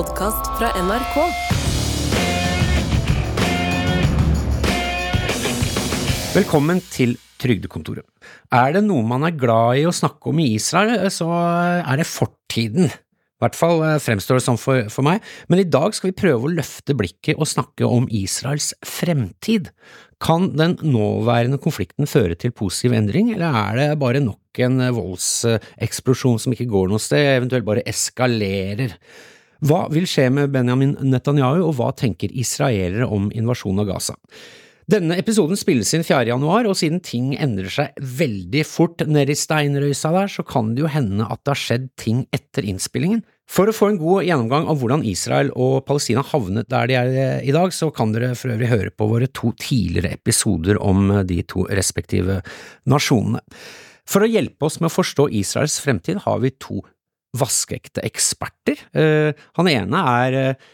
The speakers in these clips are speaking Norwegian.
podkast fra NRK. Velkommen til Trygdekontoret. Er det noe man er glad i å snakke om i Israel, så er det fortiden. I hvert fall eh, fremstår det sånn for, for meg, men i dag skal vi prøve å løfte blikket og snakke om Israels fremtid. Kan den nåværende konflikten føre til positiv endring, eller er det bare nok en voldseksplosjon som ikke går noe sted, eventuelt bare eskalerer? Hva vil skje med Benjamin Netanyahu, og hva tenker israelere om invasjonen av Gaza? Denne episoden spilles inn 4. januar, og siden ting endrer seg veldig fort nede i steinrøysa der, så kan det jo hende at det har skjedd ting etter innspillingen. For å få en god gjennomgang av hvordan Israel og Palestina havnet der de er i dag, så kan dere for øvrig høre på våre to tidligere episoder om de to respektive nasjonene. For å hjelpe oss med å forstå Israels fremtid har vi to vaskeekte eksperter. Eh, han ene er eh,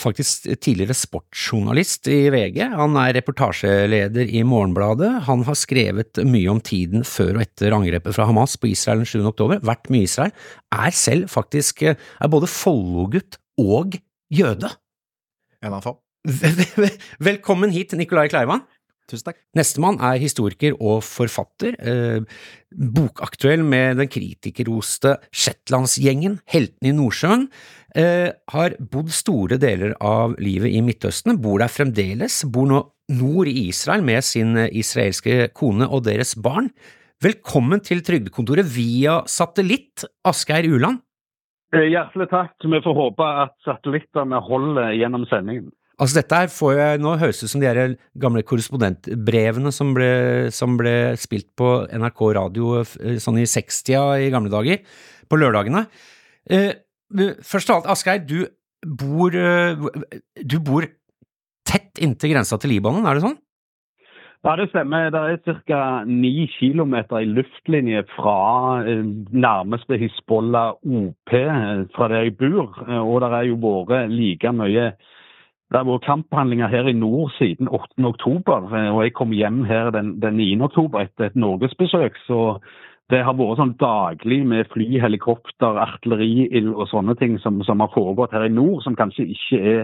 faktisk tidligere sportsjournalist i VG. Han er reportasjeleder i Morgenbladet. Han har skrevet mye om tiden før og etter angrepet fra Hamas på Israel den 7. oktober, vært mye i Israel, er selv faktisk er både Follo-gutt og jøde. En av få. Velkommen hit, Nicolai Kleivan. Tusen takk. Nestemann er historiker og forfatter, eh, bokaktuell med den kritikerroste Shetlandsgjengen, Heltene i Nordsjøen, eh, har bodd store deler av livet i Midtøsten, bor der fremdeles, bor nå nord i Israel med sin israelske kone og deres barn. Velkommen til Trygdekontoret via satellitt, Asgeir Uland. Eh, Hjertelig takk. Vi får håpe at satellittene holder gjennom sendingen. Altså dette her får jeg, Nå høres det ut som de gamle korrespondentbrevene som ble, som ble spilt på NRK radio eh, sånn i 60-a i gamle dager, på lørdagene. Eh, først av alt, Asgeir, du bor, eh, du bor tett inntil grensa til Libanon, er det sånn? Ja, det stemmer. Det er ca. ni kilometer i luftlinje fra nærmeste Hizbollah OP, fra der jeg bor. Og det er jo vært like mye det har vært kamphandlinger her i nord siden 8.10, og jeg kom hjem her den, den 9.10 etter et norgesbesøk. Så det har vært sånn daglig med fly, helikopter, artilleriild og sånne ting som, som, har foregått her i nord, som kanskje ikke er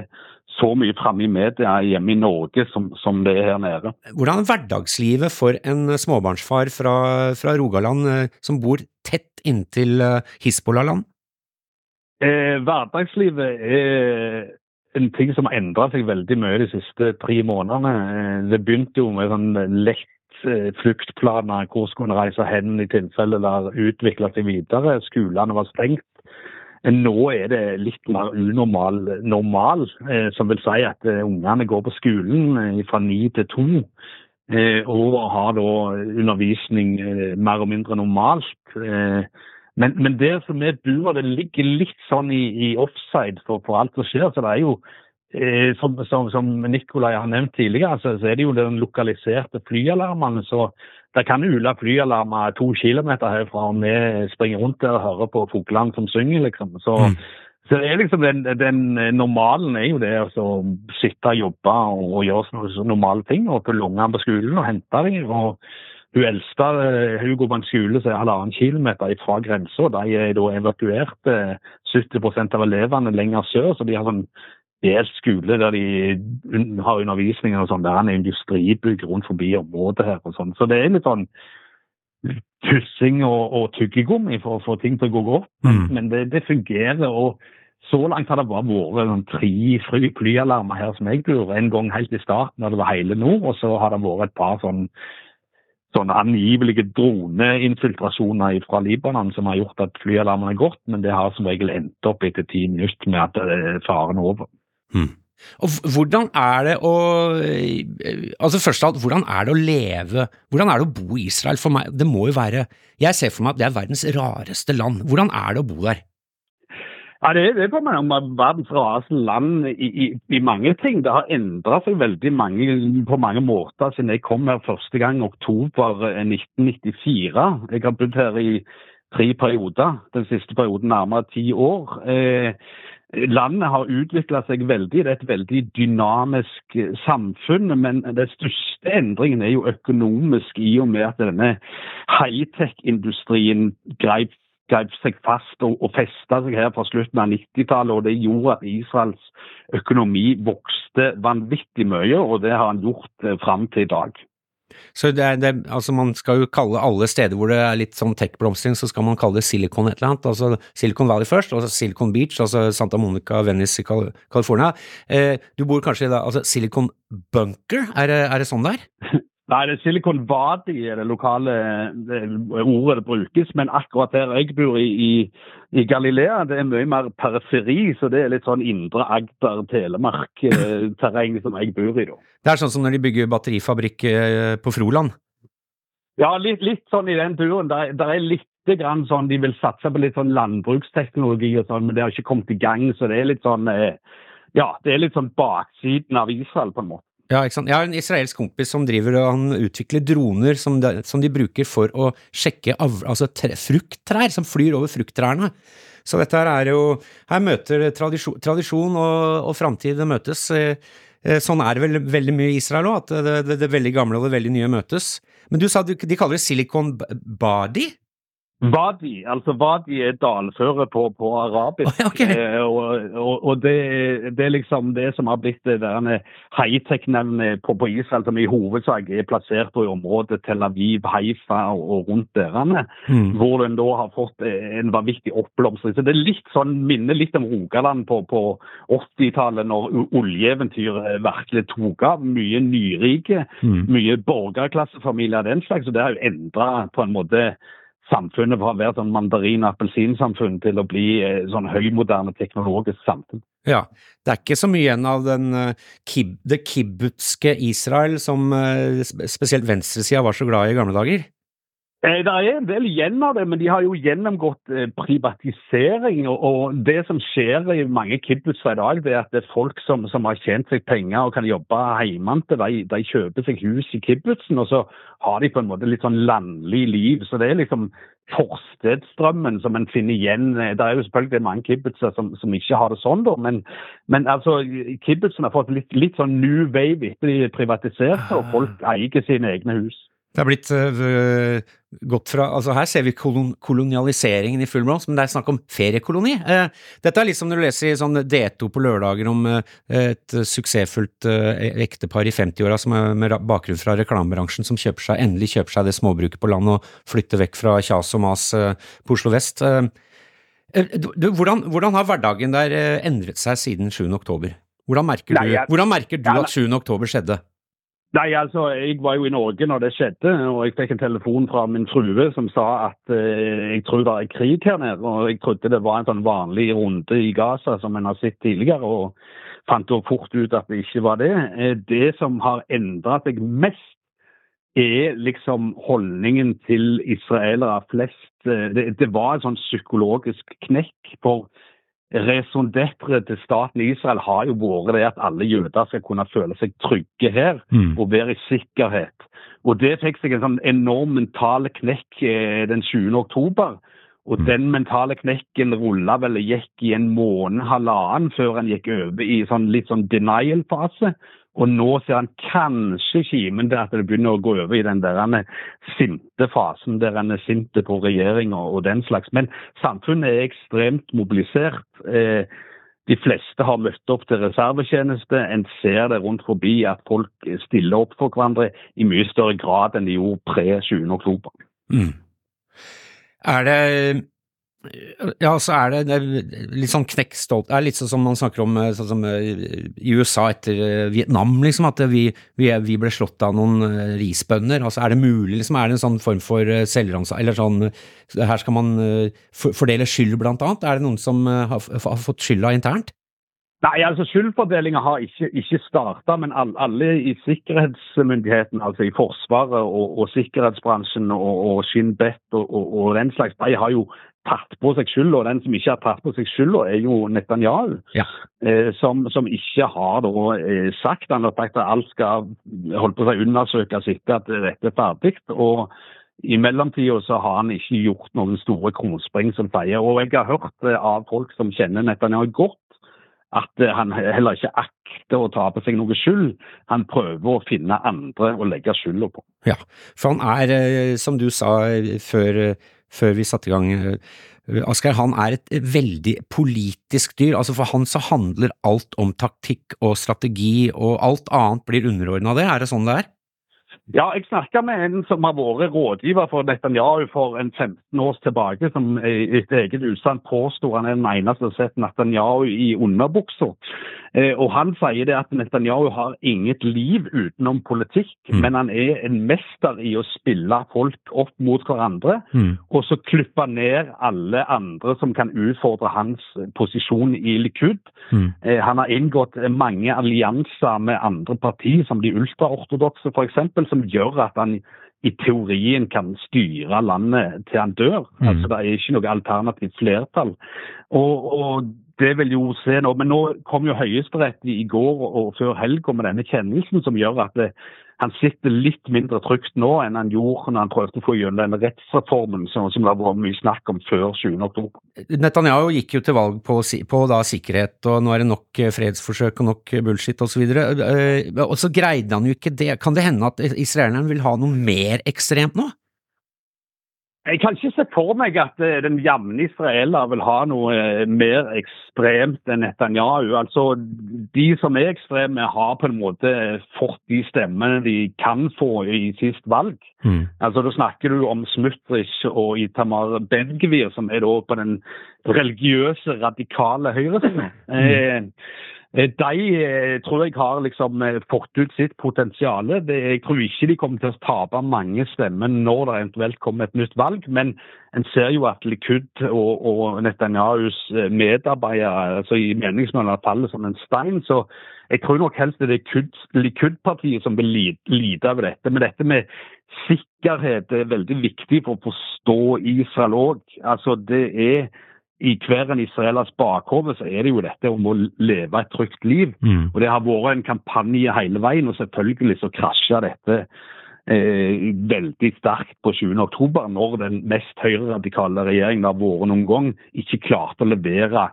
så mye framme i media hjemme i Norge som, som, det er her nede. Hvordan er hverdagslivet for en småbarnsfar fra, fra Rogaland eh, som bor tett inntil eh, Hizbollah-land? Eh, hverdagslivet er en ting som har endra seg veldig mye de siste tre månedene. Eh, det begynte jo med sånn lett eh, fluktplaner, hvor skulle en reise hen i tilfelle det utvikla seg videre. Skolene var stengt. Eh, nå er det litt mer unormal normal, som vil si at ungene går på skolen fra ni til to. Og har da undervisning mer og mindre normalt. Men, men der som vi bor, det ligger litt sånn i, i offside for, for, alt som skjer. Så det er jo, eh, som, som, som, Nikolai har nevnt tidligere, så, så er det jo den lokaliserte flyalarmene. Så det kan ule flyalarmer to kilometer herfra, og vi springer rundt der og hører på fuglene som synger, liksom. Så, mm. så det er liksom den, den, normalen er jo det å sitte og jobbe og, og gjøre normale ting. Og følge ungene på skolen og hente dem. og hun eldste Hugo på en skole som er halvannen kilometer fra grensa. De er da evakuert 70 eh, av elevene lenger sør. Så de har sånn delt skole der de har undervisning og sånn. Der er en industribygg rundt forbi området her og sånn. Så det er litt sånn pussing og, og tyggegummi for å få ting til å gå godt. Mm. Men det, det, fungerer. og så langt har det bare vært sånn, tre flyalarmer her som jeg bor. En gang helt i starten da det var hele nord, og så har det vært et par sånn sånne angivelige droneinfiltrasjoner fra Libanon som har gjort at flyalarmen har gått, men det har som regel endt opp etter ti minutter med at faren er over. Hmm. Og Hvordan er det å altså først av alt, hvordan er det å leve, hvordan er det å bo i Israel? For meg, det må jo være Jeg ser for meg at det er verdens rareste land. Hvordan er det å bo der? Ja, Det, det på meg om verdens rareste land i, i, i, mange ting. Det har endra seg veldig mange, på mange måter siden jeg kom her første gang i oktober 1994. Eh, jeg har bodd her i tre perioder. Den siste perioden nærmere ti år. Eh, landet har utvikla seg veldig. Det er et veldig dynamisk eh, samfunn. Men den største endringen er jo økonomisk, i og med at denne high-tech-industrien greip grep seg fast og, og festa seg her fra slutten av 90-tallet. Og det gjorde at Israels økonomi vokste vanvittig mye, og det har han gjort eh, fram til i dag. Så det er, det, altså man skal jo kalle alle steder hvor det er litt sånn tech-blomstring, så skal man kalle det Silicon et eller annet. Altså Silicon Valley først, og Silicon Beach, altså Santa Monica, Venice i California. Eh, du bor kanskje i altså Silicon Bunker, er det, er det sånn der? Nei, det er Silicon Vadi er det lokale ordet det brukes. Men akkurat der jeg bor i, i, i, Galilea, det er mye mer periferi. Så det er litt sånn indre Agder, Telemark-terreng som jeg bor i, da. Det er sånn som når de bygger batterifabrikk eh, på Froland? Ja, litt, litt sånn i den turen. Der, der er litt grann sånn, De vil satse på litt sånn landbruksteknologi og sånn, men det har ikke kommet i gang. Så det er litt sånn eh, ja, det er litt sånn baksiden av Israel, på en måte. Ja, ikke sant. Jeg har en israelsk kompis som driver og han utvikler droner som de, som de bruker for å sjekke av, altså tre, frukttrær som flyr over frukttrærne. Så dette her er jo Her møter tradisjon, tradisjon og, og framtid møtes. Eh, eh, sånn er det vel veldig mye i Israel òg, at det, det, det, veldig gamle og det veldig nye møtes. Men du sa de kaller det Silicon Body? Wadi, altså Wadi er dalføre på, på arabisk. Okay. Eh, og, og, og det, det, er liksom det som har blitt high-tech-nevnet på, på, Israel, som i hovedsak er plassert i området Tel Aviv, Haifa og, og rundt derene. Mm. Hvor den da har fått en vanvittig oppblomstring. Så det er litt sånn, minner litt om Rogaland på, på 80-tallet, når oljeeventyret virkelig tok av. Mye nyrike, mm. mye borgerklassefamilier og den slags. Og det har jo endra på en måte samfunnet fra å være sånn mandarin- og appelsinsamfunn til å bli eh, sånn høymoderne teknologisk samfunn. Ja, det er ikke så mye igjen av den, kib det kibbutske Israel som uh, spesielt venstresida var så glad i i gamle dager? Eh, det er en del igjen av det, men de har jo gjennomgått eh, privatisering. Og, det som skjer i mange kibbutzer i dag, det er at det er folk som, som har tjent seg penger og kan jobbe hjemmefra, de, de, kjøper seg hus i kibbutzen, og så har de på en måte litt sånn landlig liv. Så det er liksom forstedsdrømmen som en finner igjen. Det er jo selvfølgelig mange kibbutzer som, som, ikke har det sånn, da, men, men altså, kibbutzen har fått litt, litt sånn new wave etter de privatiserte, og folk eier sine egne hus. Det har blitt uh, gått fra altså Her ser vi kolon kolonialiseringen i full blomst, men det er snakk om feriekoloni. Uh, dette er litt som når du leser i sånn D2 på lørdager om uh, et suksessfullt ektepar i 50-åra med bakgrunn fra reklamebransjen som kjøper seg, endelig kjøper seg det småbruket på land og flytter vekk fra kjas og mas på Oslo vest. Du, hvordan, hvordan, har hverdagen der endret seg siden 7. oktober? Hvordan merker du, hvordan merker du at 7. oktober skjedde? Nei, altså, Jeg var jo i Norge når det skjedde, og jeg fikk en telefon fra min frue som sa at eh, jeg tror det er krig her nede. og Jeg trodde det var en sånn vanlig runde i Gaza som en har sett tidligere, og fant da fort ut at det ikke var det. Eh, det som har endra seg mest, er liksom holdningen til israelere flest. Eh, det, det var en sånn psykologisk knekk. for Raison d'être til staten Israel har jo vært det at alle jøder skal kunne føle seg trygge her mm. og være i sikkerhet. Og Det fikk seg en sånn enorm mental knekk eh, den 20. oktober. Og mm. den mentale knekken rulla vel og gikk i en måned, halvannen, før han gikk over i sånn litt sånn denial-fase. Og nå ser han kanskje kimen til at det begynner å gå over i den der sinte fasen der han er sint på regjeringa og den slags. Men samfunnet er ekstremt mobilisert. Eh, de fleste har møtt opp til reservetjeneste. En ser det rundt forbi at folk stiller opp for hverandre i mye større grad enn de gjorde pre 20. oktober. Mm. Er det ja, så er det, det er litt sånn knekkstolt Det er litt sånn som man snakker om eh, sånn som eh, i USA etter eh, Vietnam, liksom, at vi, vi, vi ble slått av noen risbønder. Altså, er det mulig, liksom, er det en sånn form for selvransakelse Eller sånn Her skal man fordele skyld, blant annet. Er det noen som har, har fått skylda internt? Nei, altså Skyldfordelinga har ikke, ikke starta, men alle, i sikkerhetsmyndigheten, altså i Forsvaret og, og sikkerhetsbransjen og, og Shin Bet og, og, den slags, de har jo tatt på seg skylda. Og den som ikke har tatt på seg skylda, er jo Netanyahu. Ja. Eh, som, som, ikke har da, eh, sagt han at alt skal holde på si, undersøkes etter at dette er ferdig. og i mellomtida så har han ikke gjort noen store krumspring som sier. Og jeg har hørt eh, av folk som kjenner Netanyahu godt, at eh, han heller ikke akter å ta på seg noe skyld. Han prøver å finne andre å legge skylda på. Ja, for han er, eh, som du sa før før vi satte i gang eh, Asgeir, han er et veldig politisk dyr. altså For han så handler alt om taktikk og strategi, og alt annet blir underordna det. Er det sånn det er? Ja, jeg snakka med en som har vært rådgiver for Netanyahu for en 15 års tilbake, som etter eget utsagn påsto han er den eneste som har sett Netanyahu i underbuksa. Eh, og Han sier det at Netanyahu har inget liv utenom politikk, mm. men han er en mester i å spille folk opp mot hverandre, mm. og så klippe ned alle andre som kan utfordre hans posisjon i Likud. Mm. Eh, han har inngått mange allianser med andre partier, som de ultraortodokse f.eks., som gjør at han i teorien kan styre landet til han dør. Mm. Altså Det er ikke noe alternativt flertall. Og, og det vil jo se nå. Men nå kom jo Høyesterett i går og før helga med denne kjennelsen som gjør at det, han sitter litt mindre trygt nå enn han gjorde når han prøvde å få gjennom denne rettsreformen som, som det var mye snakk om før 7.10. Netanyahu gikk jo til valg på, på da, sikkerhet, og nå er det nok eh, fredsforsøk og nok bullshit osv. Og, eh, og så greide han jo ikke det. Kan det hende at israelerne vil ha noe mer ekstremt nå? Jeg kan ikke se for meg at eh, den jevne israeler vil ha noe eh, mer ekstremt enn Netanyahu. Altså, De som er ekstreme, har på en måte fått de stemmene de kan få i sist valg. Mm. Altså, Da snakker du om Smutrich og Itamar Ben-Gvir, som er da på den religiøse, radikale høyresiden. Mm. Eh, Eh, de eh, tror jeg har liksom eh, fått ut sitt potensial. Jeg tror ikke de kommer til å tape mange stemmer når det eventuelt kommer et nytt valg. Men en ser jo at Likud og, og Netanyahus medarbeidere altså i meningsmålene faller som en stein. Så jeg tror nok helst det er Likud-partiet som vil lide av dette. Men dette med sikkerhet er veldig viktig for å forstå Israel òg. Altså, det er i hver en israelers bakhode så er det jo dette om å leve et trygt liv. Mm. Og Det har vært en kampanje hele veien, og selvfølgelig så krasja dette eh, veldig sterkt på 20.10, når den mest høyreradikale regjeringen det har vært noen gang, ikke klarte å levere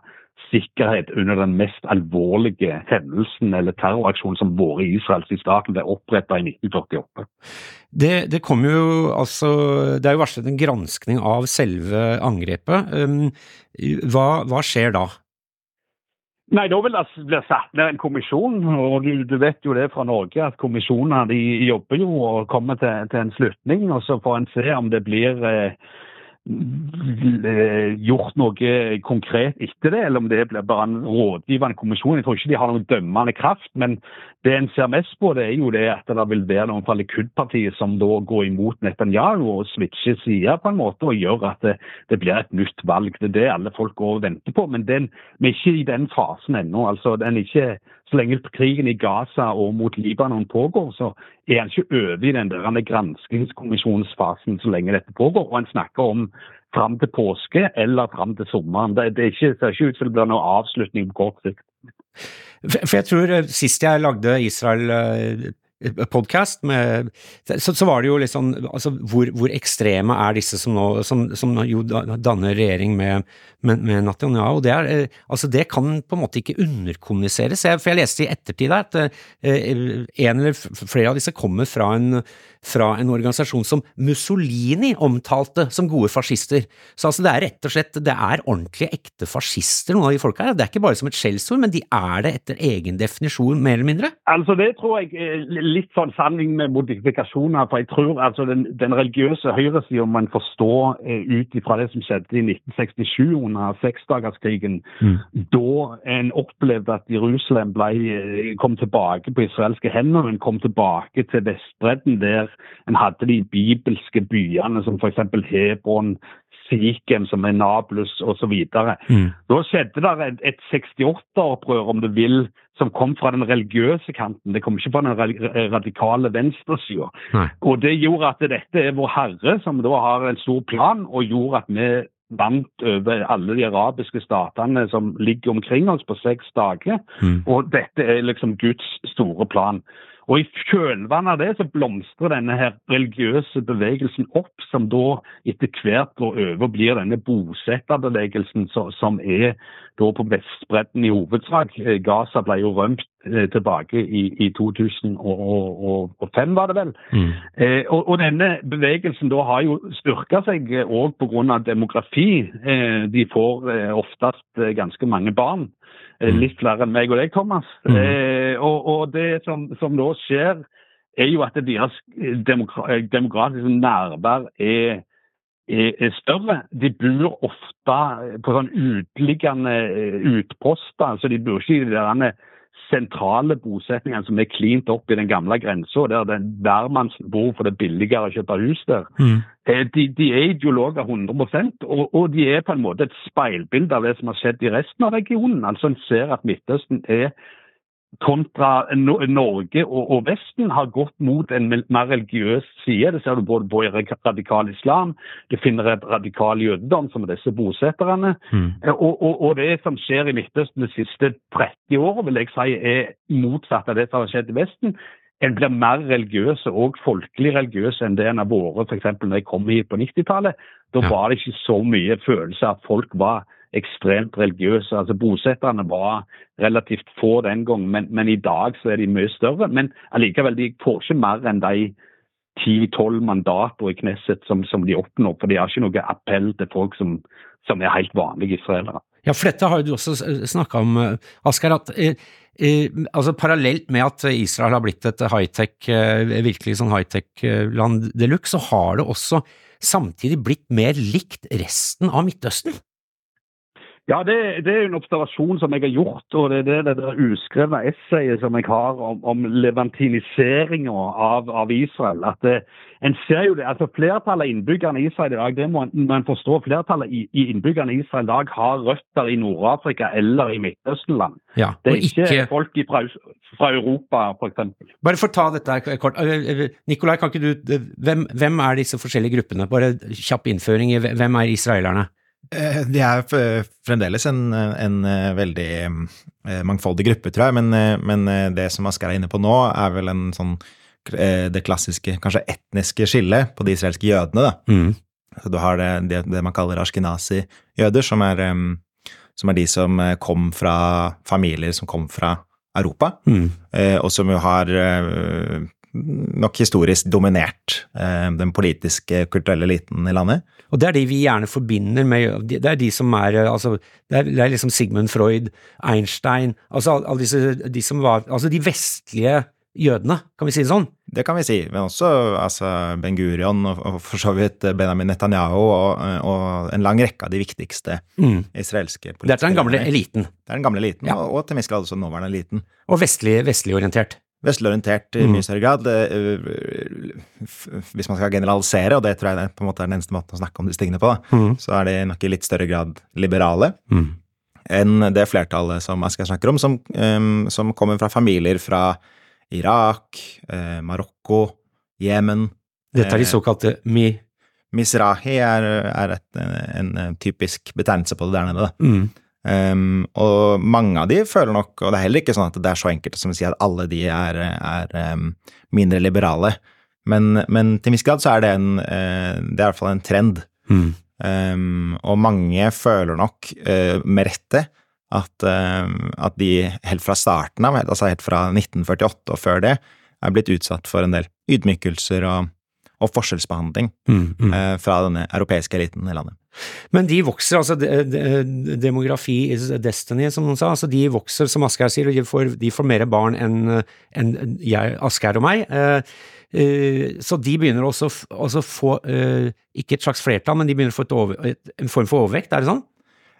sikkerhet under den mest alvorlige hendelsen eller terroraksjonen som våre israelske staten ble oppretta i 1948. Det, det kom jo altså Det er jo varslet en granskning av selve angrepet. Um, hva, hva skjer da? Nei, Da vil det bli satt ned en kommisjon. og du, du, vet jo det fra Norge at kommisjoner de jobber jo og kommer til, til en slutning. og Så får en se om det blir Eh, gjort noe konkret etter det, eller om det blir bare en rådgivende kommisjon. Jeg tror ikke de har noen dømmende kraft, men det en ser mest på, det er jo det at det vil være noen fra Likud-partiet som da går imot Netanyahu og switcher side på en måte, og gjør at det, det, blir et nytt valg. Det er det alle folk går og venter på. Men den, vi er ikke i den fasen ennå. altså den er ikke så lenge krigen i Gaza og mot Libanon pågår, så er han ikke over i den der granskingskommisjonsfasen så lenge dette pågår. Og han snakker om fram til påske eller fram til sommeren. Det, det, ikke, ser ikke ut som det blir noen avslutning på kort sikt. For jeg tror eh, sist jeg lagde Israel eh, podkast så, så, var det jo litt sånn altså hvor, hvor ekstreme er disse som nå som, som jo danner regjering med, med, med Netanyahu? Det, er, eh, altså det kan på en måte ikke underkommuniseres. Jeg, for jeg leste i ettertid at eh, en eller flere av disse kommer fra en, fra en organisasjon som Mussolini omtalte som gode fascister. Så altså det er rett og slett det er ordentlige, ekte fascister, noen av de folka her. Det er ikke bare som et skjellsord, men de er det etter egen definisjon, mer eller mindre? Altså Det tror jeg er litt sånn sanning med modifikasjoner. for jeg tror altså Den, den religiøse høyresida man forstår forstå eh, ut ifra det som skjedde i 1967 under seksdagerskrigen. Mm. Da en opplevde at Jerusalem ble, eh, kom tilbake på israelske hender. men kom tilbake til Vestbredden, der en hadde de bibelske byene som f.eks. Hebron, Sikhem, som er Nablus osv. Mm. Da skjedde det et, et 68-opprør, om du vil, som kom fra den religiøse kanten. Det kom ikke fra den radikale venstresida. Og det gjorde at dette er vår Herre, som da har en stor plan, og gjorde at vi vant over alle de arabiske statene som ligger omkring oss på seks dager. Mm. Og dette er liksom Guds store plan. Og I kjølvannet av det så blomstrer denne her religiøse bevegelsen opp, som da etter hvert går over og blir denne bosetterbevegelsen som er da på Vestbredden i hovedsak. Eh, Gaza ble jo rømt eh, tilbake i, i 2005, var det vel. Mm. Eh, og, og, denne bevegelsen da har jo styrka seg òg pga. demografi. Eh, de får eh, oftest eh, ganske mange barn. Eh, Mm. litt flere enn meg og deg, Thomas. Mm. Eh, og, og det som, som da skjer, er jo at deres demokratiske nærvær er, er, er større. De bor ofte på sånn uteliggende eh, utposter. så De bor ikke i de derne sentrale bosetningene som er klint opp i den gamle grensa, der den hvermannsen bor for det er billigere å kjøpe hus der. Mm. Eh, De, de er ideologer 100 og, og de er på en måte et speilbilde av det som har skjedd i resten av regionen. Altså En ser at Midtøsten er kontra No- Norge og, og Vesten har gått mot en mer religiøs side. Det ser du både på radikal islam, du finner et radikal jødedom, som er disse bosetterne. Mm. Eh, Og, og, og det som skjer i Midtøsten de siste 30 årene, vil jeg si er motsatt av det som har skjedd i Vesten. En blir mer religiøs og folkelig religiøs enn det en har vært f.eks. når jeg kom hit på 90-tallet. Da var det ikke så mye følelse av at folk var ekstremt religiøse. Altså Bosetterne var relativt få den gang, men, men i dag så er de mye større. Men allikevel, de får ikke mer enn de 10-12 mandater i Knesset som, som de oppnår. For de har ikke noe appell til folk som, som er helt vanlige israelere. Ja, for dette har jo du også snakka om, eh, Asker, at eh, eh, altså parallelt med at Israel har blitt et high-tech, virkelig sånn high-tech-land de luxe, så har det også samtidig blitt mer likt resten av Midtøsten. Ja, det, det er en observasjon som jeg har gjort, og det er det, det uskrevne essayet som jeg har om, om levantiniseringa av, av Israel. At det, en ser jo det, altså Flertallet av innbyggerne i Israel i dag, det må en- man forstå, flertallet i, i innbyggerne i Israel i dag har røtter i Nord-Afrika eller i Midtøstenland. Ja, Det er ikke, ikke folk fra, fra Europa, f.eks. Bare for å ta dette her kort. Eh, eh, Nikolai, kan ikke du eh, hvem, hvem er disse forskjellige gruppene? Bare kjapp innføring i hvem er israelerne? Eh, De er fremdeles en, en eh, veldig eh, mangfoldig gruppe, tror jeg, men, men det som Asker er inne på nå, er vel en sånn det klassiske, kanskje etniske skillet på de israelske jødene, da. Mm. Så du har det, det, det man kaller ashkenazi-jøder, som, er, som er de som kom fra familier som kom fra Europa, Mm. og som jo har nok historisk dominert eh, den politiske, kulturelle eliten i landet. Og det er de vi gjerne forbinder med Det er de som er eh, altså, det, er, liksom Sigmund Freud, Einstein Altså alle disse de som var Altså de vestlige jødene, kan vi si det sånn? Det kan vi si, men også altså, Ben Gurion og, og for så vidt Benjamin Netanyahu og, og en lang rekke av de viktigste Mm. israelske Det er den gamle eliten, Det er den gamle eliten, Ja. og, og til en viss grad også nåværende eliten. og vestlig, vestlig orientert. Vestlig orientert i Mm. mye større grad. eh, Hvis man skal generalisere, og det tror jeg er på en måte er den eneste måten å snakke om disse tingene på, Mm. så er de nok i litt større grad liberale Mm. enn det flertallet som Asker snakker om, som, um, som kommer fra familier fra Irak, eh, Marokko, Jemen. Dette er de Eh, såkalte mi... Misrahi er, er et, en, en typisk betegnelse på det der nede. Da. Mm. Um, og mange av de føler nok, og det er heller ikke sånn at det er så enkelt som å si at alle de er, er um, mindre liberale, men, men til en viss grad så er det en, uh, det er i hvert fall en trend. Mm. Um, og mange føler nok, uh, med rette, at, uh, at de helt fra starten av, altså helt fra 1948 og før det, er blitt utsatt for en del ydmykelser og, og forskjellsbehandling Mm. Mm. eh, fra denne europeiske eliten i landet. Men de vokser, altså de, de, demografi is destiny, som noen sa, altså de vokser, som Asgeir sier, og de får, de får mer barn enn en Asgeir og meg. Uh, så de begynner også å få, uh, ikke et slags flertall, men de begynner å få over, en form for overvekt, er det sånn?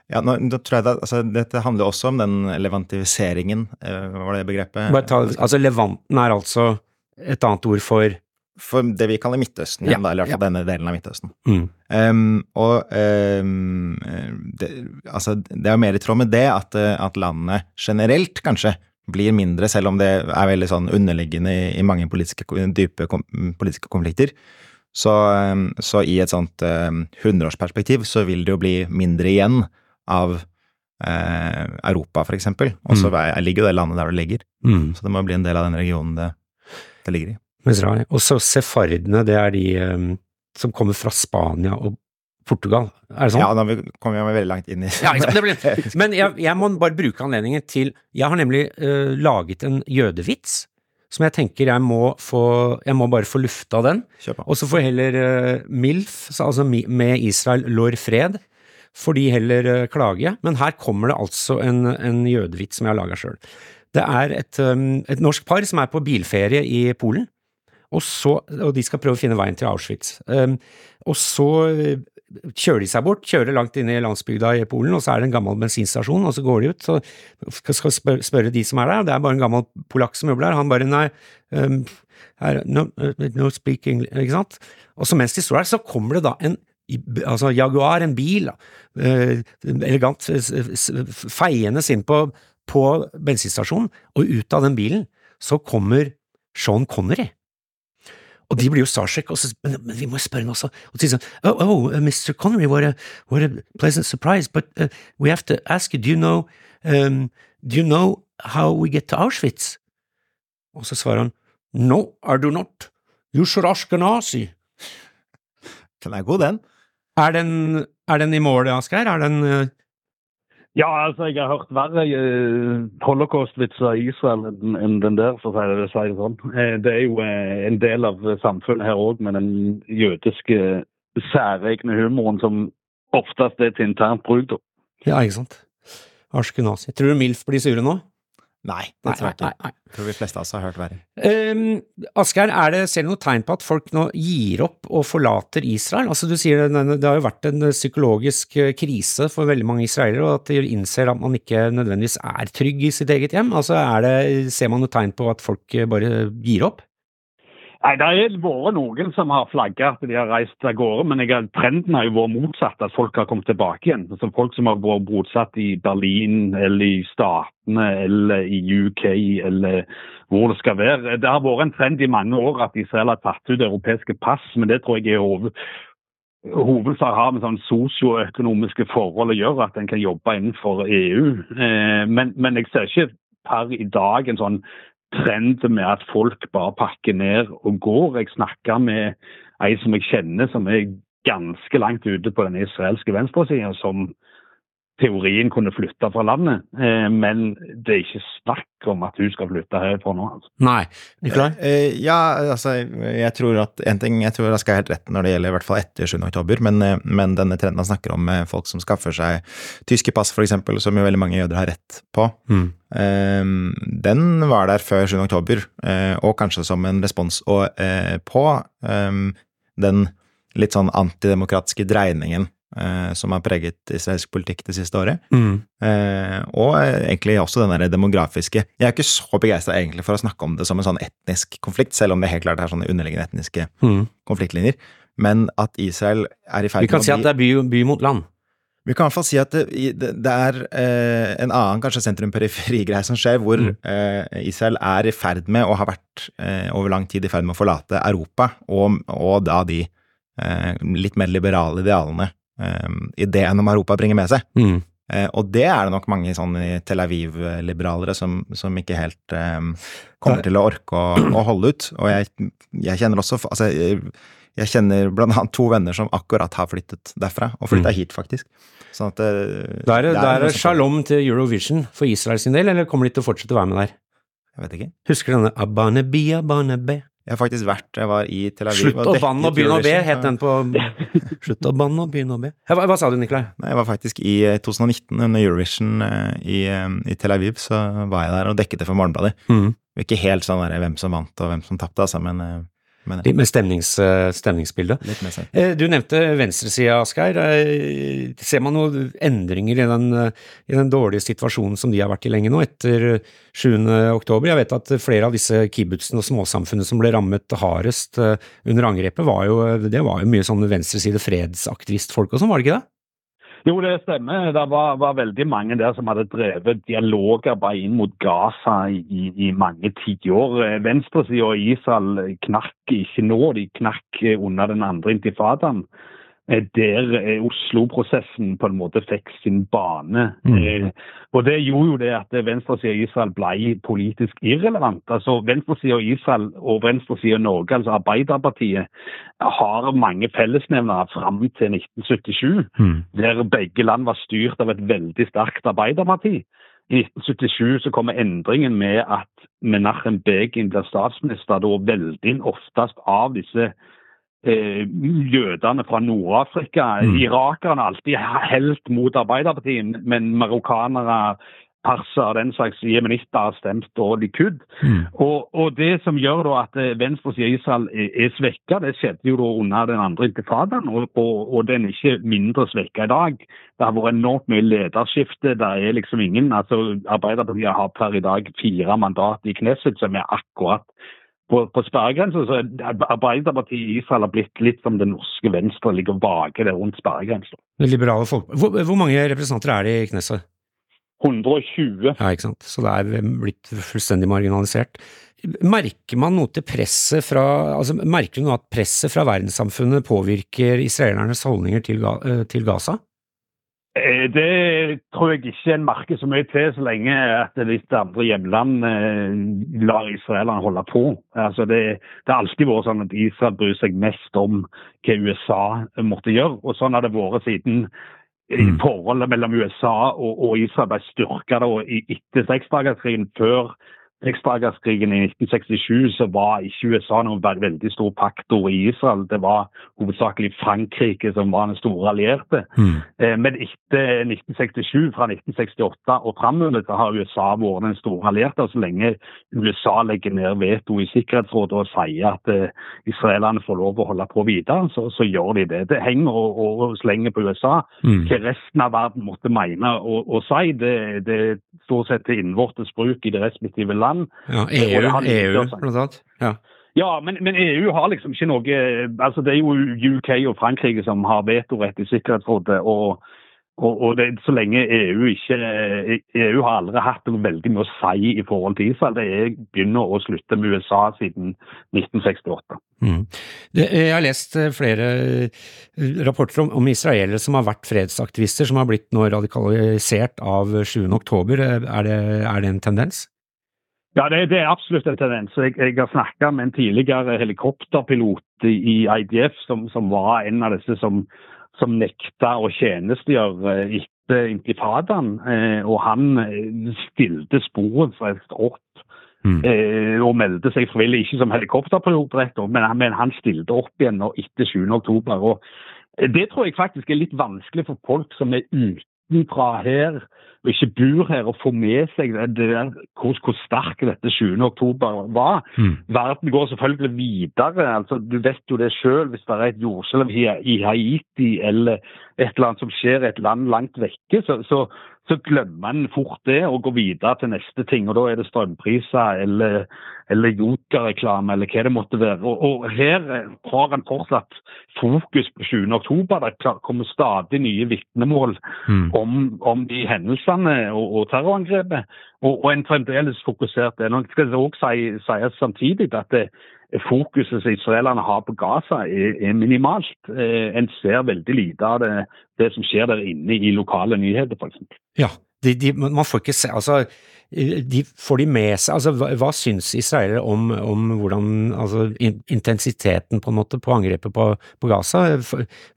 Ja, nå, da tror jeg det, altså, Dette handler også om den levantiviseringen, uh, var det begrepet? Bare ta, altså Levanten er altså et annet ord for For det vi kaller Midtøsten, Ja, eller i hvert fall denne delen av Midtøsten. mm. Um, og um, det, altså, det er jo mer i tråd med det at, eh, at landet generelt kanskje blir mindre, selv om det er veldig sånn underliggende i, i mange politiske, dype kom, politiske konflikter. Så, um, så i et sånt um, hundreårsperspektiv så vil det jo bli mindre igjen av uh, Europa, for eksempel. Og så Mm. er- ligger jo det landet der det ligger. Mm. Så det må bli en del av den regionen det, det ligger i. Mizrahi. Og så sefardene, det er de um, som kommer fra Spania og Portugal. Er det sånn? Ja, da kommer vi veldig langt inn i Ja, liksom. Men jeg, jeg må bare bruke anledningen til Jeg har nemlig uh, laget en jødevits som jeg tenker jeg må få Jeg må bare få lufta den. Og så får heller uh, MILF, altså med Israel lår fred, får de heller uh, klage. Men her kommer det altså en, en jødevits som jeg har laga sjøl. Det er et, um, et norsk par som er på bilferie i Polen. Og, så, og de skal prøve å finne veien til Auschwitz. Um, og så kjører de seg bort, kjører langt inn i landsbygda i Polen, og så er det en gammel bensinstasjon, og så går de ut og skal spørre, de som er der, det er bare en gammel polakk som jobber der, han bare nei, um, no, no speaking, ikke sant? Og så mens de står der, så kommer det da en altså Jaguar, en bil, uh, elegant feiende inn på, på bensinstasjonen, og ut av den bilen så kommer Sean Connery. Og de blir jo starstruck, men, men, vi må spørre henne også. Og så sier sånn Oh, oh uh, Mr. Connery, what a, what a pleasant surprise, but uh, we have to ask you, do you know um, Do you know how we get to Auschwitz? Og så svarer han No, I do not. You should ask a Nazi. Den er god, den. Er den, er den i mål, Asgeir? Er den uh, ja, altså jeg har hørt verre uh, holocaust-vitser i Israel enn en den der, for å si det sånn. Uh, det er jo uh, en del av samfunnet her òg, med den jødiske særegne humoren som oftest er til internt bruk. Ja, ikke sant. Ashkenazi. Tror du MILF blir sure nå? Nei, det tror jeg ikke. Nei, nei. Tror de fleste av oss har hørt verre. Um, Asgeir, er det, selv noe tegn på at folk nå gir opp og forlater Israel? Altså, du sier det, det har jo vært en psykologisk eh, krise for veldig mange israelere, og at de innser at man ikke nødvendigvis er trygg i sitt eget hjem. Altså, det, ser man noe tegn på at folk bare gir opp? Nei, Det har vært noen som har flagga at de har reist av gårde, men jeg, trenden har jo vært motsatt, at folk har kommet tilbake igjen. Altså Folk som har vært bosatt i Berlin eller i Statene eller i UK eller hvor det skal være. Det har vært en trend i mange år at Israel har tatt ut europeiske pass, men det tror jeg er hoved, hovedsak har med sånn sosioøkonomiske forhold å gjøre, at en kan jobbe innenfor EU. Eh, men, men jeg ser ikke per i dag en sånn trend med at folk bare pakker ned og går. Jeg snakka med ei som jeg kjenner som er ganske langt ute på den israelske venstresida, som teorien kunne flytte fra landet. Eh, men det er ikke snakk om at hun skal flytte herfra nå. Altså. Nei. Nikolai? Eh, ja, altså, jeg tror at en ting, jeg tror jeg skal ha helt rett når det gjelder i hvert fall etter 7. oktober, men, eh, men denne trenden han snakker om med folk som skaffer seg tyske pass, f.eks., som jo veldig mange jøder har rett på, mm. Ehm, den var der før 7. oktober, eh, og kanskje som en respons eh, på ehm, den litt sånn antidemokratiske dreiningen eh, som har preget israelsk politikk det siste året. Mm. og egentlig også den der demografiske Jeg er ikke så begeistra egentlig for å snakke om det som en sånn etnisk konflikt, selv om det helt klart er sånne underliggende etniske mm. konfliktlinjer. Men at Israel er i ferd med å bli Vi kan si at det er by, by mot land. Vi kan i hvert fall si at det, det er eh, en annen kanskje sentrum-periferi-greie som skjer, hvor mm. eh, Israel er i ferd med, og har vært eh, over lang tid i ferd med å forlate Europa, og, og da de eh, litt mer liberale idealene eh, ideen om Europa bringer med seg. Mm. Eh, og det er det nok mange sånn Tel Aviv-liberalere som, som, ikke helt kommer til å orke å, å holde ut. Og jeg, jeg kjenner også altså, jeg kjenner blant annet to venner som akkurat har flyttet derfra, og flytta mm. hit, faktisk. Sånn at det, Da er det, det er shalom til Eurovision for Israel sin del, eller kommer de til å fortsette å være med der? Jeg vet ikke. Husker du denne Abane Bi, Abane Be? Jeg har faktisk vært Jeg var i Tel Aviv Slutt å banne og begynne å be, het den på Slutt å banne og begynne å be. Hva, hva, sa du, Nikolai? Nei, Jeg var faktisk i 2019, eh, under Eurovision eh, i, eh, i, Tel Aviv, så var jeg der og dekket det for Morgenbladet. Mm. Ikke helt sånn der, hvem som vant og hvem som tapte, altså, men Litt med stemnings, eh, stemningsbildet. Litt med seg. Eh, du nevnte venstresida, Asgeir. Eh, ser man noen endringer i den, i den, dårlige situasjonen som de har vært i lenge nå, etter 7. oktober? Jeg vet at flere av disse kibbutzene og småsamfunnene som ble rammet hardest under angrepet, var jo, det var jo mye sånn venstreside fredsaktivistfolk og sånn, var det ikke det? Jo, det stemmer. Det var, var, veldig mange der som hadde drevet dialogarbeid inn mot Gaza i, i mange tiår. Venstresida i Israel knakk ikke nå, de knakk under den andre intifadaen. Eh, der eh, Oslo-prosessen på en måte fikk sin bane. Mm. Og Det gjorde jo det at venstresida i Israel ble politisk irrelevant. Altså Venstresida i Israel og venstresida i Norge, altså Arbeiderpartiet, har mange fellesnevnere fram til 1977, Mm. der begge land var styrt av et veldig sterkt arbeiderparti. I 1977 så kommer endringen med at Menachem Begin blir statsminister, da veldig oftest av disse eh, jødene fra Nord-Afrika. Mm. Irakerne alltid helt mot Arbeiderpartiet, men marokkanere, perser, den slags jemenitter har stemt dårlig Likud. Mm. Og, og det som gjør da at venstresiden venstresida i Israel er, er svekka, det skjedde jo da under den andre intifadaen, og, og, og den er ikke mindre svekka i dag. Det har vært enormt mye lederskifte. Det er liksom ingen altså Arbeiderpartiet har per i dag fire mandat i Knesset, som er akkurat på, på sperregrensa. Så Arbeiderpartiet i Israel har blitt litt som det norske Venstre, ligger og vager der rundt sperregrensa. Det liberale folk... Hvor, hvor mange representanter er det i Knesset? 120. Ja, ikke sant. Så det er blitt fullstendig marginalisert. Merker man noe til presset fra altså Merker du noe at presset fra verdenssamfunnet påvirker israelernes holdninger til, eh, til Gaza? Eh, Det tror jeg ikke en merker så mye til, så lenge at litt andre hjemland eh, lar israelerne holde på. Altså det, det har alltid vært sånn at Israel bryr seg mest om hva USA måtte gjøre. Og sånn har det vært siden eh, Mm. forholdet mellom USA og, og Israel ble styrka etter seksdagerskrigen. Før seksdagerskrigen i 1967 så var ikke USA noen veldig stor paktor i Israel. Det var hovedsakelig Frankrike som var den store allierte. Mm. Eh, Men etter 1967, fra 1968 og framover, så har USA vært den store allierte. Så lenge USA legger ned veto i Sikkerhetsrådet og sier at eh, israelerne får lov å holde på videre, så, så gjør de det. Det henger og, og slenger på USA. Mm. Hva resten av verden måtte mene og, og si, det, det er stort sett til innvortes bruk i det respektive land. Ja, EU, de EU blant annet. Ja. Ja, men, men EU har liksom ikke noe altså Det er jo UK og Frankrike som har vetorett i Sikkerhetsrådet. og og, og det, Så lenge EU ikke EU har aldri hatt noe veldig mye å si i forhold til Israel. Det er begynner å slutte med USA siden 1968. Mm. Det, jeg har lest eh, flere eh, rapporter om, om israelere som har vært fredsaktivister, som har blitt nå radikalisert av 7. oktober. Er det, er det en tendens? Ja, det, det er absolutt en tendens. Jeg, jeg har snakka med en tidligere helikopterpilot i, IDF, som, som var en av disse som, som nekta å tjenestegjøre etter intifadaen. Eh, og han eh, stilte sporenstreks opp Mm. eh, og meldte seg frivillig, ikke som helikopterpilot, rett og, men, han- men han stilte opp igjen etter 7. oktober. Og det tror jeg faktisk er litt vanskelig for folk som er utenfra her og ikke bor her, og få med seg der, hvor, hvor sterk dette 7. oktober var. Mm. Verden går selvfølgelig videre. altså Du vet jo det sjøl hvis det er et jordskjelv i i Haiti eller et eller annet som skjer i et land langt vekke, så, så, så glemmer en fort det og går videre til neste ting. og Da er det strømpriser eller, eller Joker-reklame eller hva det måtte være. Og, og Her har en fortsatt fokus på 7. oktober. Det kommer stadig nye vitnemål Mm. om, om de hendelsene og, og terrorangrepet. Og, og en fremdeles fokusert det. Nå skal det også si, sies samtidig at det, fokuset som israelerne har på Gaza, er, er minimalt. Eh, en ser veldig lite av det, det som skjer der inne i lokale nyheter, f.eks. Ja, de, de, man får ikke se Altså, de får de med seg Altså, hva, hva syns israelere om, om hvordan Altså, in, intensiteten på en måte på angrepet på, på Gaza?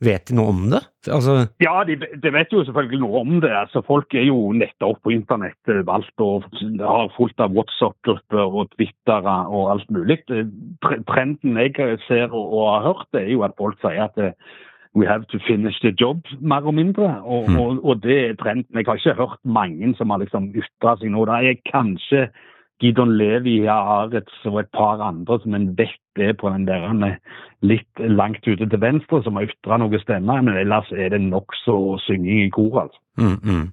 Vet de noe om det? Altså Ja, de, de vet jo selvfølgelig noe om det. Altså, folk er jo nettopp på internett eh, valgt og har fullt av WhatsApp-grupper og Twittere og alt mulig. Trenden jeg ser og, og har hørt, det er jo at folk sier at eh, we have to finish the job, mer og mindre. Og, Mm. og, og det er trenden. Jeg har ikke hørt mange som har liksom ytra seg nå. Det er kanskje Gidon Levi, Aretz og et par andre som en vet er på den der han er litt langt ute til venstre, som har ytra noe stemmer. Men ellers er det nokså synging i kor, altså. mm, mm.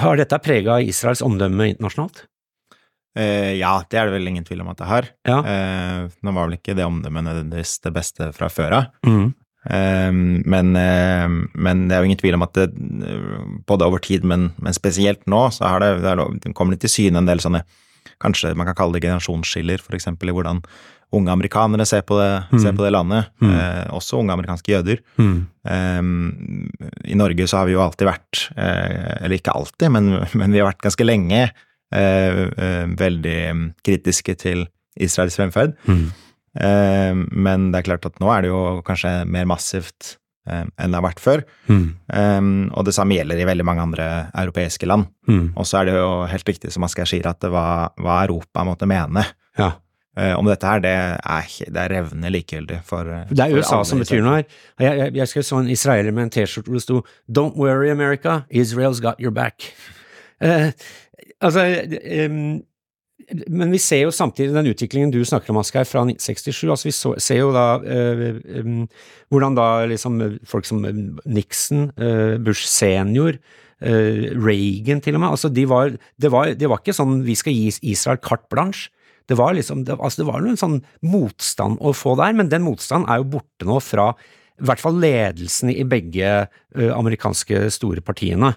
Har dette prega Israels omdømme internasjonalt? Eh, ja, det er det vel ingen tvil om at det har. Ja. Eh, nå var vel ikke det omdømmet nødvendigvis det beste fra før av. Mm. Um, men, eh, men det er jo ingen tvil om at det, eh, både over tid, men, men spesielt nå, så har det, det, det kommer til syne en del sånne Kanskje man kan kalle det generasjonsskiller, eksempel i hvordan, unge amerikanere ser på det, Mm. ser på det landet. Mm. Eh, også unge amerikanske jøder. Mm. Eh, I Norge så har vi jo alltid vært, eh, eller ikke alltid, men, men vi har vært ganske lenge eh, eh, veldig kritiske til Israels fremferd. Mm. Men det er klart at nå er det jo kanskje mer massivt enn det har vært før. Mm. Um, og det samme gjelder i veldig mange andre europeiske land. Mm. Og så er det jo helt riktig som Asgeir sier, at det hva, hva Europa måtte mene Ja. eh, om dette her, det er, det er revnende likegyldig for eh, Det er USA som betyr noe her. Jeg, jeg, jeg skrev så en israeler med en T-skjorte hvor det sto Don't worry, America, Israel's got your back. Eh, altså, em, men vi ser jo samtidig den utviklingen du snakker om, Asgeir, fra 1967. altså Vi så, ser jo da em, hvordan da liksom folk som Nixon, eh, Bush senior, eh, Reagan til og med, altså de var, det, var, det var ikke sånn vi skal gi Israel carte blanche. Det var liksom, det, altså det var noen sånn motstand å få der, men den motstanden er jo borte nå fra i hvert fall ledelsen i begge amerikanske store partiene.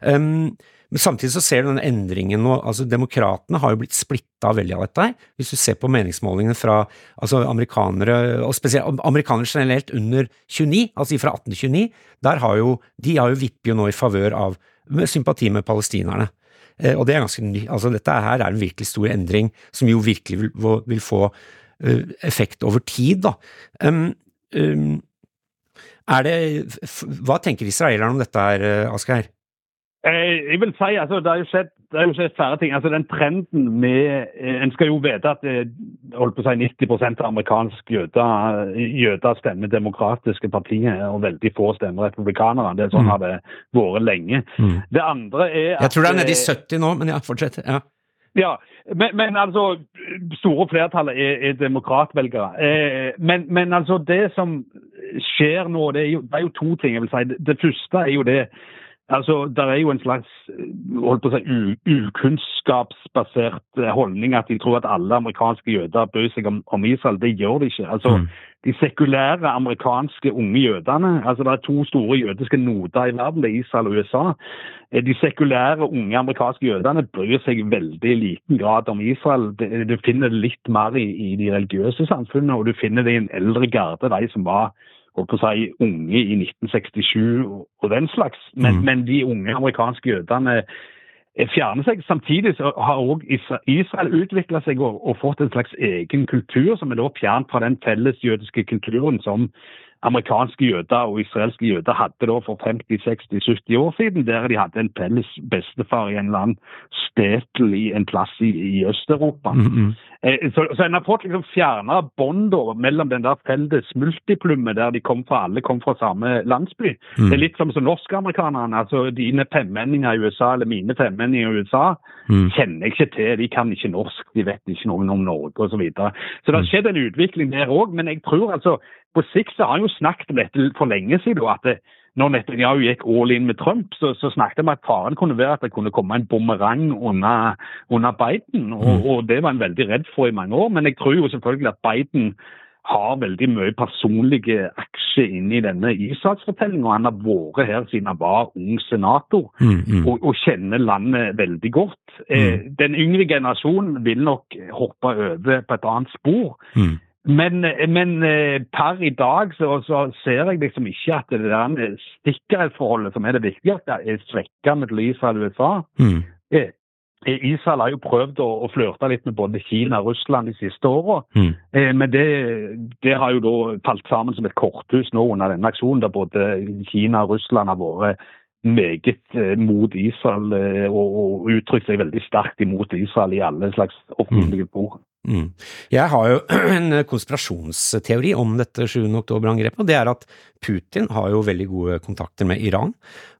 Um, men samtidig så ser du den endringen nå, altså demokratene har jo blitt splitta veldig av dette her. Hvis du ser på meningsmålingene fra altså amerikanere, og spesielt amerikanere generelt under 29, altså fra 1829, der har jo, de har jo vipper jo nå i favør av sympati med palestinerne. Eh, og det er ganske ny, altså dette her er en virkelig stor endring, som jo virkelig vil, vil få eh, effekt over tid, da. Um, um, det, hva tenker israelerne om dette her, eh, Asgeir? Eh, Jeg vil si, altså, det har jo skjedd, flere skjedd ting. Altså, den trenden med eh, En skal jo vite at eh, holdt på å si 90 av amerikanske jøder, jøder stemmer demokratiske partier, og veldig få stemmer republikanere. Det er sånn Mm. har det vært lenge. Det andre er Jeg tror det er nede i eh, 70 nå, men ja, fortsett. Ja. Ja, men, men altså Store flertallet er, er demokratvelgere. Eh, men, men altså det som skjer nå, det er, jo, det er jo to ting. jeg vil si. Det, det første er jo det Altså, Det er jo en slags holdt på å si, ukunnskapsbasert eh, holdning at de tror at alle amerikanske jøder bryr seg om, om Israel. Det gjør de ikke. Altså, Mm. De sekulære amerikanske unge jødene altså Det er to store jødiske noder i verden, det er Israel og USA. Eh, De sekulære unge amerikanske jødene bryr seg i veldig liten grad om Israel. Du finner det litt mer i, i de religiøse samfunnene, og du finner det i en eldre garde, de som var holdt på å si, unge i 1967 og, den slags. Men, Mm. men de unge amerikanske jødene eh, fjerner seg. Samtidig så har også Israel utvikla seg og, og fått en slags egen kultur, som er da fjernt fra den felles jødiske kulturen som amerikanske jøder og israelske jøder hadde da for 50-60-70 år siden, der de hadde en felles bestefar i en eller annen stetel i en plass i, i Øst-Europa. Mm, -hmm. Eh, Så, så en har fått liksom fjerna bånda mellom den der felles multiplummet der de kom fra, alle kom fra samme landsby. Mm. Det er litt som som norskamerikanerne. altså Dine femmenninger i USA eller mine femmenninger i USA Mm. kjenner jeg ikke til. De kan ikke norsk, de vet ikke noe om Norge osv. Så, videre. så det har skjedd en utvikling der òg. Men jeg tror altså på sikt så har han jo snakket om dette for lenge siden. at det, når Netanyahu gikk all in med Trump, så, så snakket vi at faren kunne være at det kunne komme en bumerang under, under Biden. Og, Mm. og det var han veldig redd for i mange år. Men jeg tror jo selvfølgelig at Biden har veldig mye personlige aksjer inne i denne Israelsfortellinga. Han har vært her siden han var ung senator Mm, mm. og, og kjenner landet veldig godt. Eh, Mm. den yngre generasjonen vil nok hoppe over på et annet spor. Mm. Men, men eh, per i dag så, så ser jeg liksom ikke at det der sikkerhetsforholdet som er det viktigste, er svekka mellom Israel og USA. Mm. Eh, Israel har jo prøvd å, å flørte litt med både Kina og Russland de siste åra. Mm. Eh, men det, det har jo da falt sammen som et korthus nå under denne aksjonen, der både Kina og Russland har vært meget eh, mot Israel eh, og, og uttrykt seg veldig sterkt imot Israel i alle slags offentlige bord. Mm. Jeg har jo en konspirasjonsteori om dette 7. oktober-angrepet, og det er at Putin har jo veldig gode kontakter med Iran,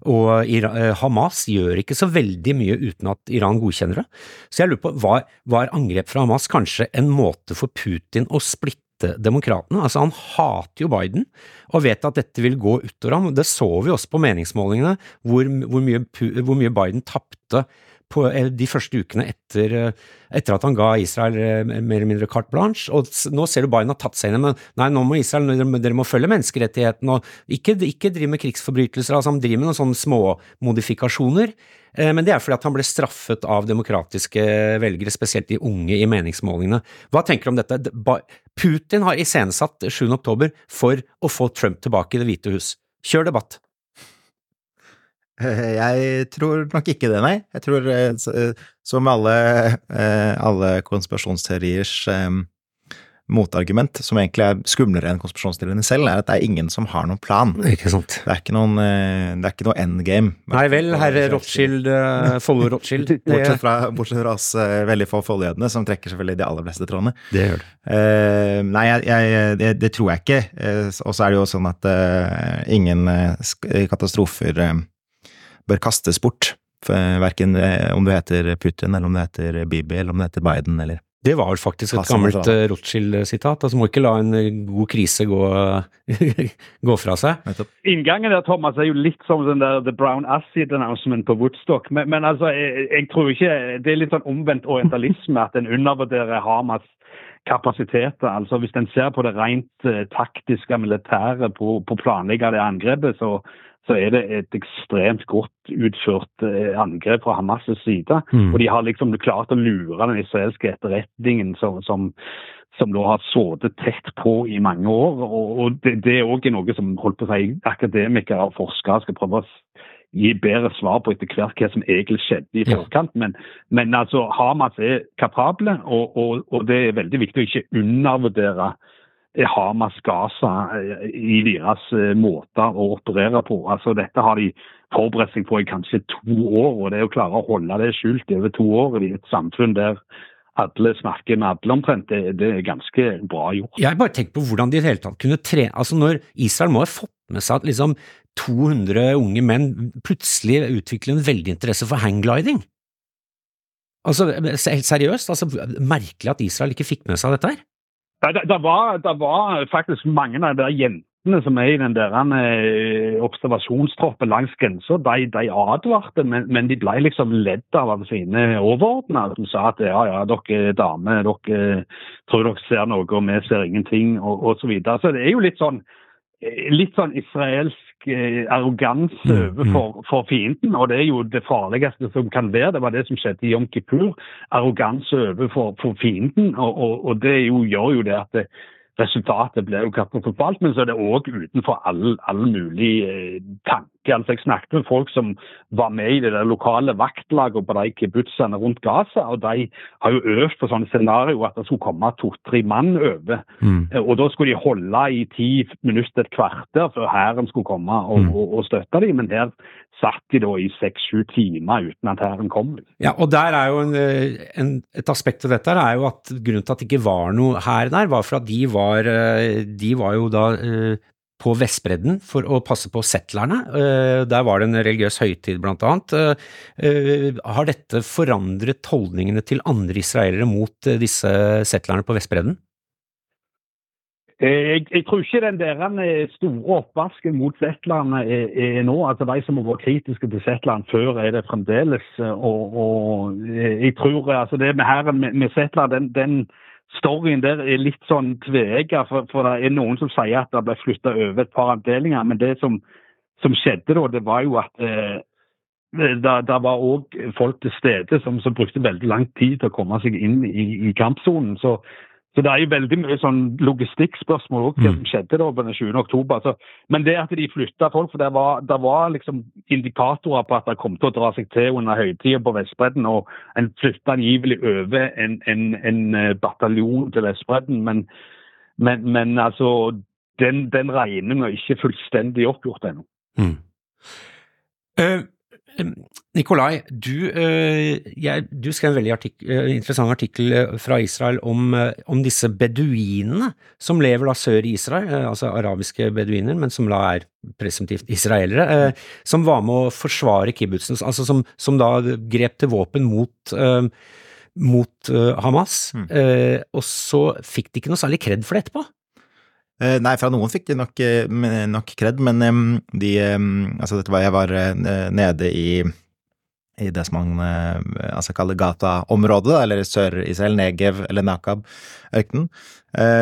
og eh, Hamas gjør ikke så veldig mye uten at Iran godkjenner det. Så jeg lurer på, var, var angrep fra Hamas kanskje en måte for Putin å splitte demokratene? Altså, han hater jo Biden, og vet at dette vil gå utover ham. Det så vi også på meningsmålingene, hvor, hvor, mye, hvor mye Biden tapte på de første ukene etter, etter at han ga Israel mer eller mindre carte blanche. Og nå ser du Biden har tatt seg inn men nei, nå må Israel, dere må følge menneskerettighetene og ikke, ikke drive med krigsforbrytelser. altså Han driver med noen sånne småmodifikasjoner. Men det er fordi at han ble straffet av demokratiske velgere, spesielt de unge i meningsmålingene. Hva tenker du om dette? Putin har iscenesatt 7. oktober for å få Trump tilbake i Det hvite hus. Kjør debatt. Jeg tror nok ikke det, nei. Jeg tror, som alle, alle konspirasjonsteoriers motargument, som egentlig er skumlere enn konspirasjonsteoriene selv, er at det er ingen som har noen plan. Ikke sant. Det er ikke noen, det er ikke noe endgame. Nei vel, herre Rothschild, Follo Rothschild. bortsett, fra, bortsett fra oss veldig få foljødene, som trekker selvfølgelig de aller fleste trådene. Det gjør det. Uh, nei, jeg, jeg, det, det, tror jeg ikke. Uh, og så er det jo sånn at uh, ingen katastrofer bør kastes bort. Verken om du heter Putin, eller om du heter Bibi, eller om du heter Biden, eller det var vel faktisk et gammelt Rothschild-sitat. altså Må ikke la en god krise gå, gå fra seg. Inngangen der, Thomas, er jo litt som den der The Brown Acid Announcement på Woodstock. Men, men altså, jeg, jeg, tror ikke Det er litt sånn omvendt orientalisme at en undervurderer Hamas kapasiteter. Altså Hvis en ser på det rent taktiske militæret på, på planlegge det angrepet, så så er det et ekstremt godt utført eh, angrep fra Hamas' side. Mm. Og de har liksom klart å lure den israelske etterretningen som, som, som nå har sittet tett på i mange år. Og, og det, det, er òg noe som holdt på å si, akademikere og forskere skal prøve å gi bedre svar på etter hvert hva som egentlig skjedde i forkant. Men, men altså, Hamas er kapable, og, og, og, det er veldig viktig å ikke undervurdere Hamas Gaza eh, i deres måter å operere på. Altså Dette har de forberedt seg på i kanskje to år, og det å klare å holde det skjult over to år i et samfunn der alle snakker med alle omtrent, det, det, er ganske bra gjort. Jeg bare tenker på hvordan de i det hele tatt kunne tre... Altså Når Israel må ha fått med seg at liksom 200 unge menn plutselig utvikler en veldig interesse for hanggliding. Altså, helt seriøst, altså, merkelig at Israel ikke fikk med seg dette her. Det, det, var, det, var, faktisk mange av de jentene som er i den der eh, observasjonstroppen langs grensa. De, de, advarte, men, men, de ble liksom ledd av sine overordnede. Som sa at ja, ja, dere er damer, dere tror dere ser noe, og vi ser ingenting, og osv. Så, videre. så det er jo litt sånn eh, litt sånn israelsk arroganse mm, overfor mm. for fienden. Og det er jo det farligste som kan være. Det var det som skjedde i Yom Kippur. Arroganse overfor for fienden. Og, og, og, det jo, gjør jo det at det, resultatet blir jo katastrofalt. Men så er det òg utenfor all, all mulig eh, tanke. Altså, jeg snakket med folk som var med i det lokale vaktlaget på de kibbutzene rundt Gaza. og De har jo øvd på sånne scenario at det skulle komme to-tre mann over. Mm. Eh, og Da skulle de holde i ti minutter, et kvarter, før hæren skulle komme og, mm. og, og støtte dem. Men her satt de da i seks-sju timer uten at hæren kom. Ja, og der er jo en, en, Et aspekt av dette er jo at grunnen til at det ikke var noe hær der, var for at de var, eh, de var jo da eh, på Vestbredden for å passe på settlerne. Eh, der var det en religiøs høytid, blant annet. Har dette forandret holdningene til andre israelere mot disse settlerne på Vestbredden? Eh, jeg, jeg, tror ikke den der store oppvasken mot Zetland er, er, nå. altså De som har vært kritiske til Zetland før, er det fremdeles. Og, og eh, jeg tror altså det med hæren med, med Zetland, den, den, storyen der er litt sånn tveegga. For, for, det er noen som sier at det ble flytta over et par avdelinger. Men det som, som skjedde da, det var jo at eh, det, var òg folk til stede som, som, brukte veldig lang tid til å komme seg inn i, i kampsonen. Så så det er jo veldig mye sånn logistikkspørsmål òg, hva mm. som skjedde da på den 20. oktober. Så, men det at de flytta folk, for det var, det var, liksom indikatorer på at det kom til å dra seg til under høytida på Vestbredden, og en flytta angivelig over en, en, en, eh, bataljon til Vestbredden. Men, men, men altså, den, den regninga er ikke fullstendig oppgjort ennå. Mm. Uh, Nikolai, du, eh, jeg, du skrev en veldig artik eh, interessant artikkel eh, fra Israel om, om, disse beduinene som lever da sør i Israel, altså arabiske beduiner, men som da er presumptivt israelere, som var med å forsvare kibbutzen, altså som, som da grep til våpen mot, mot Hamas, mm. og så fikk de ikke noe særlig kred for det etterpå. Eh, nei, fra noen fikk de nok, eh, nok kred, men de Altså, dette var Jeg var eh, nede i i det som man altså kaller Gata-området, eller Sør-Israel, Negev eller Nakab-ørkenen,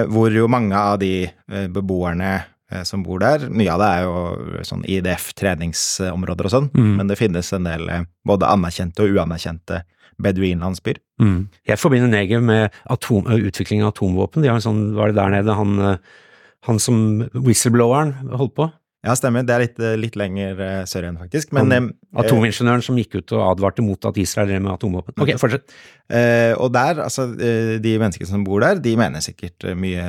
hvor jo mange av de beboerne som bor der, mye av det er jo sånn IDF-treningsområder og sånn, mm. men det finnes en del både anerkjente og uanerkjente beduinlandsbyer. Mm. Jeg forbinder Negev med atom, utvikling av atomvåpen. De har en sånn, Var det der nede han, han som whistlebloweren holdt på? Ja, stemmer. Det er litt, litt lenger uh, sør igjen, faktisk. Men, han, Atomingeniøren som gikk ut og advarte mot at Israel drev med atomvåpen. Ok, fortsett. Og der, altså, de menneskene som bor der, de mener sikkert mye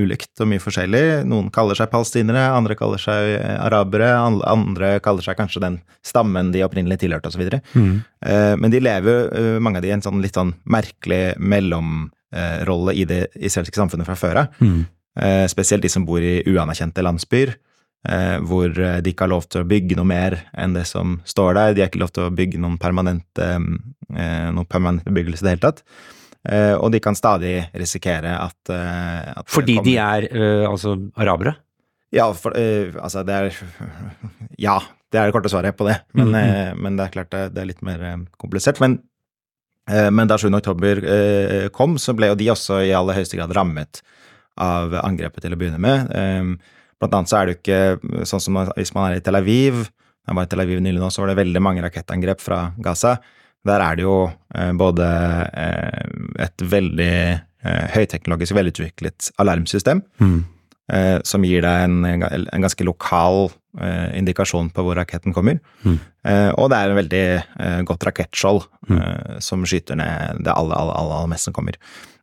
ulikt og mye forskjellig. Noen kaller seg palestinere, andre kaller seg arabere, andre kaller seg kanskje den stammen de opprinnelig tilhørte, osv. Mm. men de lever, mange av de, i en sånn litt sånn merkelig mellomrolle i det israelske samfunnet fra før av. Mm. Spesielt de som bor i uanerkjente landsbyer eh, hvor eh, de ikke har lov til å bygge noe mer enn det som står der. De har ikke lov til å bygge noen permanente, eh, noen permanent bebyggelse i det hele tatt. Eh, og de kan stadig risikere at, eh, at Fordi de er altså arabere? Ja, for, altså det er Ja, det er det korte svaret på det. Men, mm -hmm. men det er klart det, det, er litt mer komplisert. Men, men da 7. oktober kom, så ble jo de også i aller høyeste grad rammet av angrepet til å begynne med. Blant annet så er det jo ikke sånn som hvis man er i Tel Aviv Jeg var i Tel Aviv nylig nå, så var det veldig mange rakettangrep fra Gaza. Der er det jo eh, både eh, et veldig eh, høyteknologisk velutviklet alarmsystem, mm. som gir deg en, en ganske lokal indikasjon på hvor raketten kommer. Mm. Eh, og det er en veldig godt rakettskjold mm. som skyter ned det aller, aller, aller, aller meste som kommer.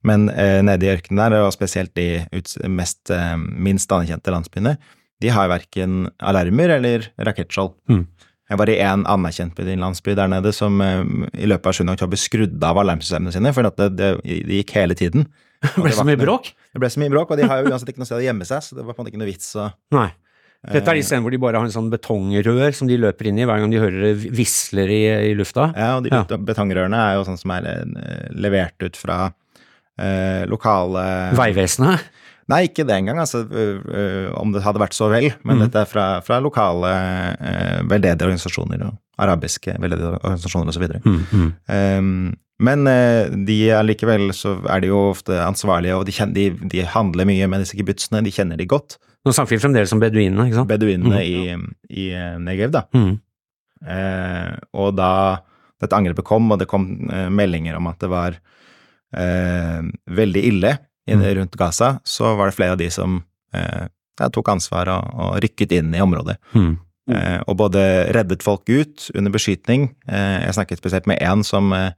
Men eh, nede i ørkenen der, og spesielt de mest, eh, minst anerkjente landsbyene, de har verken alarmer eller rakettskjold. Mm. Jeg var i en anerkjent landsby der nede som eh, i løpet av 7. oktober skrudde av alarmsystemene sine, for det, det, det, gikk hele tiden. Det ble så mye bråk? Det ble så mye bråk, og de har jo uansett ikke noe sted å gjemme seg, så det var på en måte ikke noe vits å Nei. Dette er de stedene hvor de bare har en sånn betongrør som de løper inn i hver gang de hører det visler i, i lufta. Ja, og de ja. betongrørene er jo sånn som er levert ut fra eh, lokale Vegvesenet? Nei, ikke det engang, altså, om det hadde vært så vel. Men mm. dette er fra, fra lokale eh, veldedige organisasjoner og arabiske veldedige organisasjoner osv. Mm, mm. Um, men uh, de allikevel så er de jo ofte ansvarlige, og de, kjenner, de, de handler mye med disse kibbutzene, de kjenner de godt. Nå snakker vi fremdeles om beduinene, ikke sant? Beduinene mm. i, i Negev, da. Uh, og da dette angrepet kom, og det kom meldinger om at det var eh, veldig ille mm. rundt Gaza, så var det flere av de som eh, tok ansvar og, og, rykket inn i området. Mm. Eh, og både reddet folk ut under beskytning eh, Jeg snakket spesielt med én som, eh,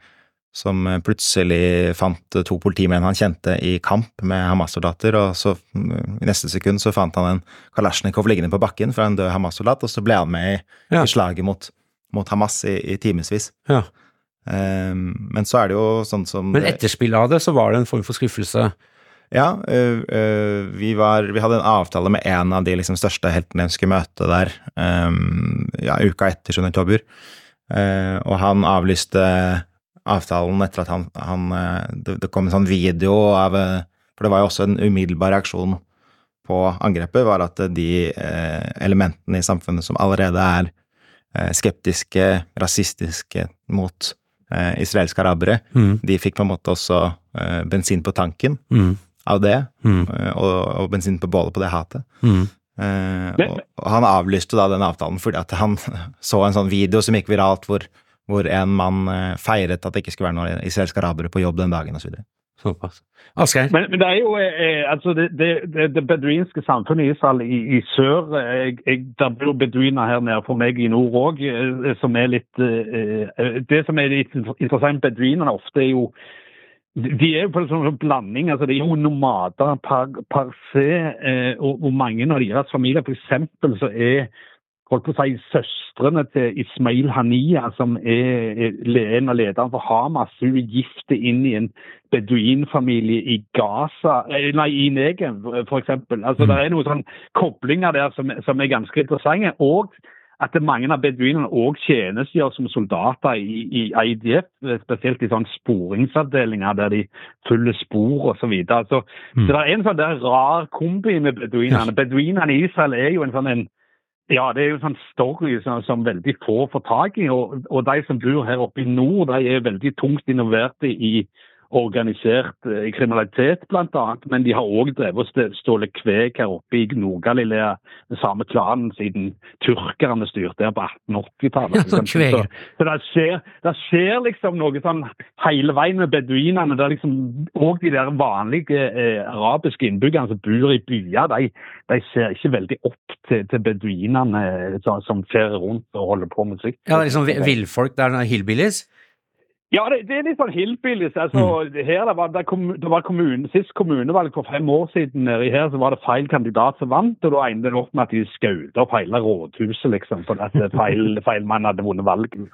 som plutselig fant to politimenn han kjente i kamp med Hamas-soldater, og så mm, i neste sekund så fant han en Kalasjnikov liggende på bakken fra en død Hamas-soldat, og så ble han med i, ja. i slaget mot, mot Hamas i, i timevis. Ja. Um, men så er det jo sånn som Men etterspillet av det, så var det en form for skuffelse? Ja, vi, var, vi hadde en avtale med en av de liksom største heltene jeg skulle møte der ehm, ja, uka etter 7. oktober. og han avlyste avtalen etter at han, han det, det, kom en sånn video av For det var jo også en umiddelbar reaksjon på angrepet, var at de elementene i samfunnet som allerede er skeptiske, rasistiske mot eh, israelske arabere, mm. de fikk på en måte også eh, bensin på tanken mm. av det, mm. eh, og, og, bensin på bålet på det hatet. Mm. Eh, og, og, han avlyste da den avtalen fordi at han så en sånn video som gikk viralt, hvor, hvor en mann eh, feiret at det ikke skulle være noen israelske arabere på jobb den dagen, osv. Såpass. Asgeir? Men, men, det er jo eh, altså det, det, det, det, beduinske samfunnet i Israel i, i sør jeg, jeg, Der bor beduiner her nede for meg i nord òg, eh, som er litt eh, Det som er litt interessant med beduinene ofte, er jo de er jo på en sånn blanding. altså De er jo nomader per, per se. Eh, og, og, mange av deres familier, f.eks., så er holdt på å si, søstrene til Ismail Haniya, som er en av lederne for Hamas. Hun er gift inn i en beduinfamilie i Gaza, eh, nei, i Negev f.eks. Altså, mm. Det er noen sånn koblinger der som, som, er ganske interessante. og at mange av beduinene òg tjenestegjør som soldater i, i IDF, spesielt i sånn sporingsavdelinger der de følger spor osv. Så, videre. så, mm. så det er en sånn der rar kombi med beduinene. Beduinene i Israel er jo en sånn en Ja, det er jo sånn story som, som veldig få får tak i. Og, og, de som bor her oppe i nord, de er veldig tungt involvert i organisert eh, kriminalitet, bl.a. Men de har òg drevet og stjålet kveg her oppe i Nord-Galilea, den samme klanen siden turkerne styrte her på 1880-tallet. Ja, sånn kveg. så, så det, skjer, det, skjer, liksom noe sånn hele veien med beduinene. det er liksom òg de der vanlige eh, arabiske innbyggerne som bor i byer, de, de ser ikke veldig opp til, til beduinene så, som fer rundt og holder på med musikk. Ja, det er liksom villfolk, det er hillbillies? Ja, det, det, er litt sånn hillbillies. Altså, mm. her, det var, det kom, det var kommunen, Sist kommunevalg for fem år siden nedi her, så var det feil kandidat som vant. og Da endte det opp med at de skjøt opp hele rådhuset, liksom, fordi at feil, feil mann hadde vunnet valget.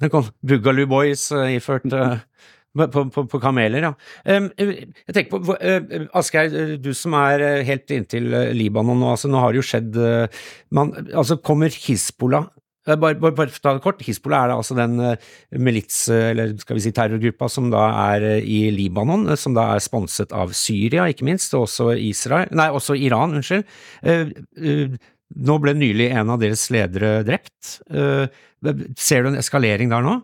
Det kom Boogaloo Boys uh, iført på, på, på, kameler, ja. Um, jeg tenker på, uh, Asgeir, du som er helt inntil Libanon nå, altså nå har det jo skjedd man, altså Kommer Hizbollah Eh, bare, bare, bare ta det kort, Hizbollah er da altså den uh, milits, eller skal vi si terrorgruppa som da er uh, i Libanon, som da er sponset av Syria, ikke minst, og også Israel, nei, også Iran, unnskyld. nå ble nylig en av deres ledere drept. ser du en eskalering der nå?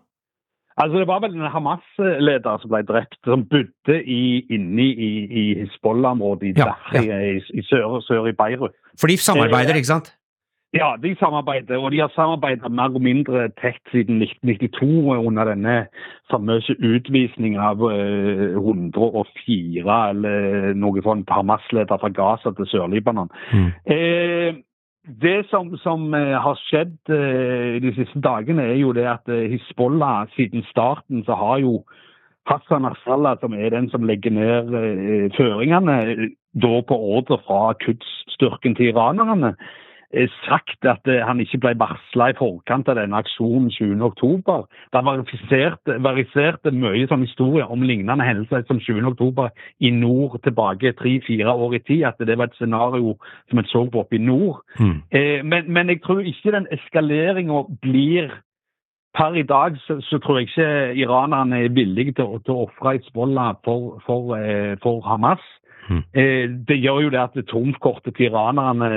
Altså Det var vel en Hamas-leder som ble drept, som bodde i, inni i, i Hizbollah-området i, ja, ja. i, i, sør, sør i Beirut. For de samarbeider, ikke sant? Ja, de samarbeider, og de har samarbeidet mer og mindre tett siden 1992 under denne famøse utvisningen av 104 eh, eller noe sånt Hamas-leder fra Gaza til Sør-Libanon. Mm. Eh, det som, som, eh, har skjedd eh, de siste dagene, er jo det at eh, Hizbollah siden starten så har jo Hassan Nasrallah, som er den som legger ned eh, føringene, da på ordre fra Quds-styrken til iranerne, sagt at eh, han ikke ble varsla i forkant av denne aksjonen 20.10. Det verifiserte, verifiserte mye sånn historie om lignende hendelser som 20.10. i nord tilbake tre-fire år i tid. At det var et scenario som en så på oppe i nord. Mm. Eh, men, men, jeg tror ikke den eskaleringa blir Per i dag så, så, tror jeg ikke iranerne er villige til, til å ofre Hizbollah for, for, eh, for Hamas. Mm. Eh, det gjør jo det at trumfkortet til iranerne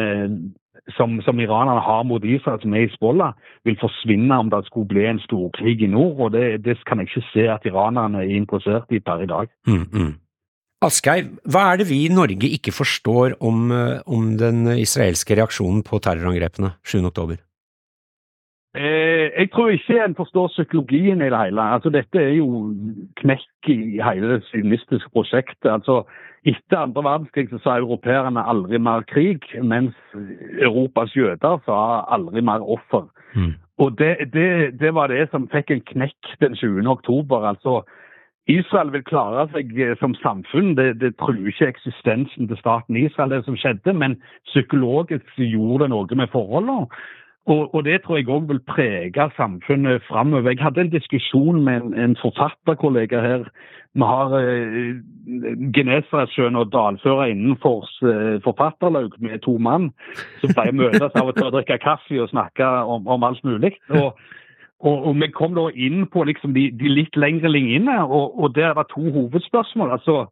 som, som iranerne har mot Israel, som er i Hizbollah, vil forsvinne om det skulle bli en storkrig i nord. og det, det, kan jeg ikke se at iranerne er interessert i per i dag. Mm, mm. Asgeir, hva er det vi i Norge ikke forstår om, eh, om den israelske reaksjonen på terrorangrepene 7.10? Eh, jeg tror ikke en forstår psykologien i det hele. Altså, dette er jo knekk i hele det sionistiske prosjektet. Altså, etter andre verdenskrig så sa europeerne aldri mer krig, mens Europas jøder sa aldri mer offer. Mm. Og det, det, det, var det som fikk en knekk den 20. oktober. Altså, Israel vil klare seg som samfunn. Det, det truer ikke eksistensen til staten Israel, det som skjedde, men psykologisk gjorde det noe med forholdene. Og, og, det tror jeg òg vil prege samfunnet framover. Jeg hadde en diskusjon med en, en forfatterkollega her. Vi har eh, Genesaretsjøen og dalføra innenfor eh, forfatterlaug med to mann som pleier å møtes av og til å drikke kaffe og snakke om, om alt mulig. Og, og, og, vi kom da inn på liksom de, de litt lengre linjene, og, og der var to hovedspørsmål. altså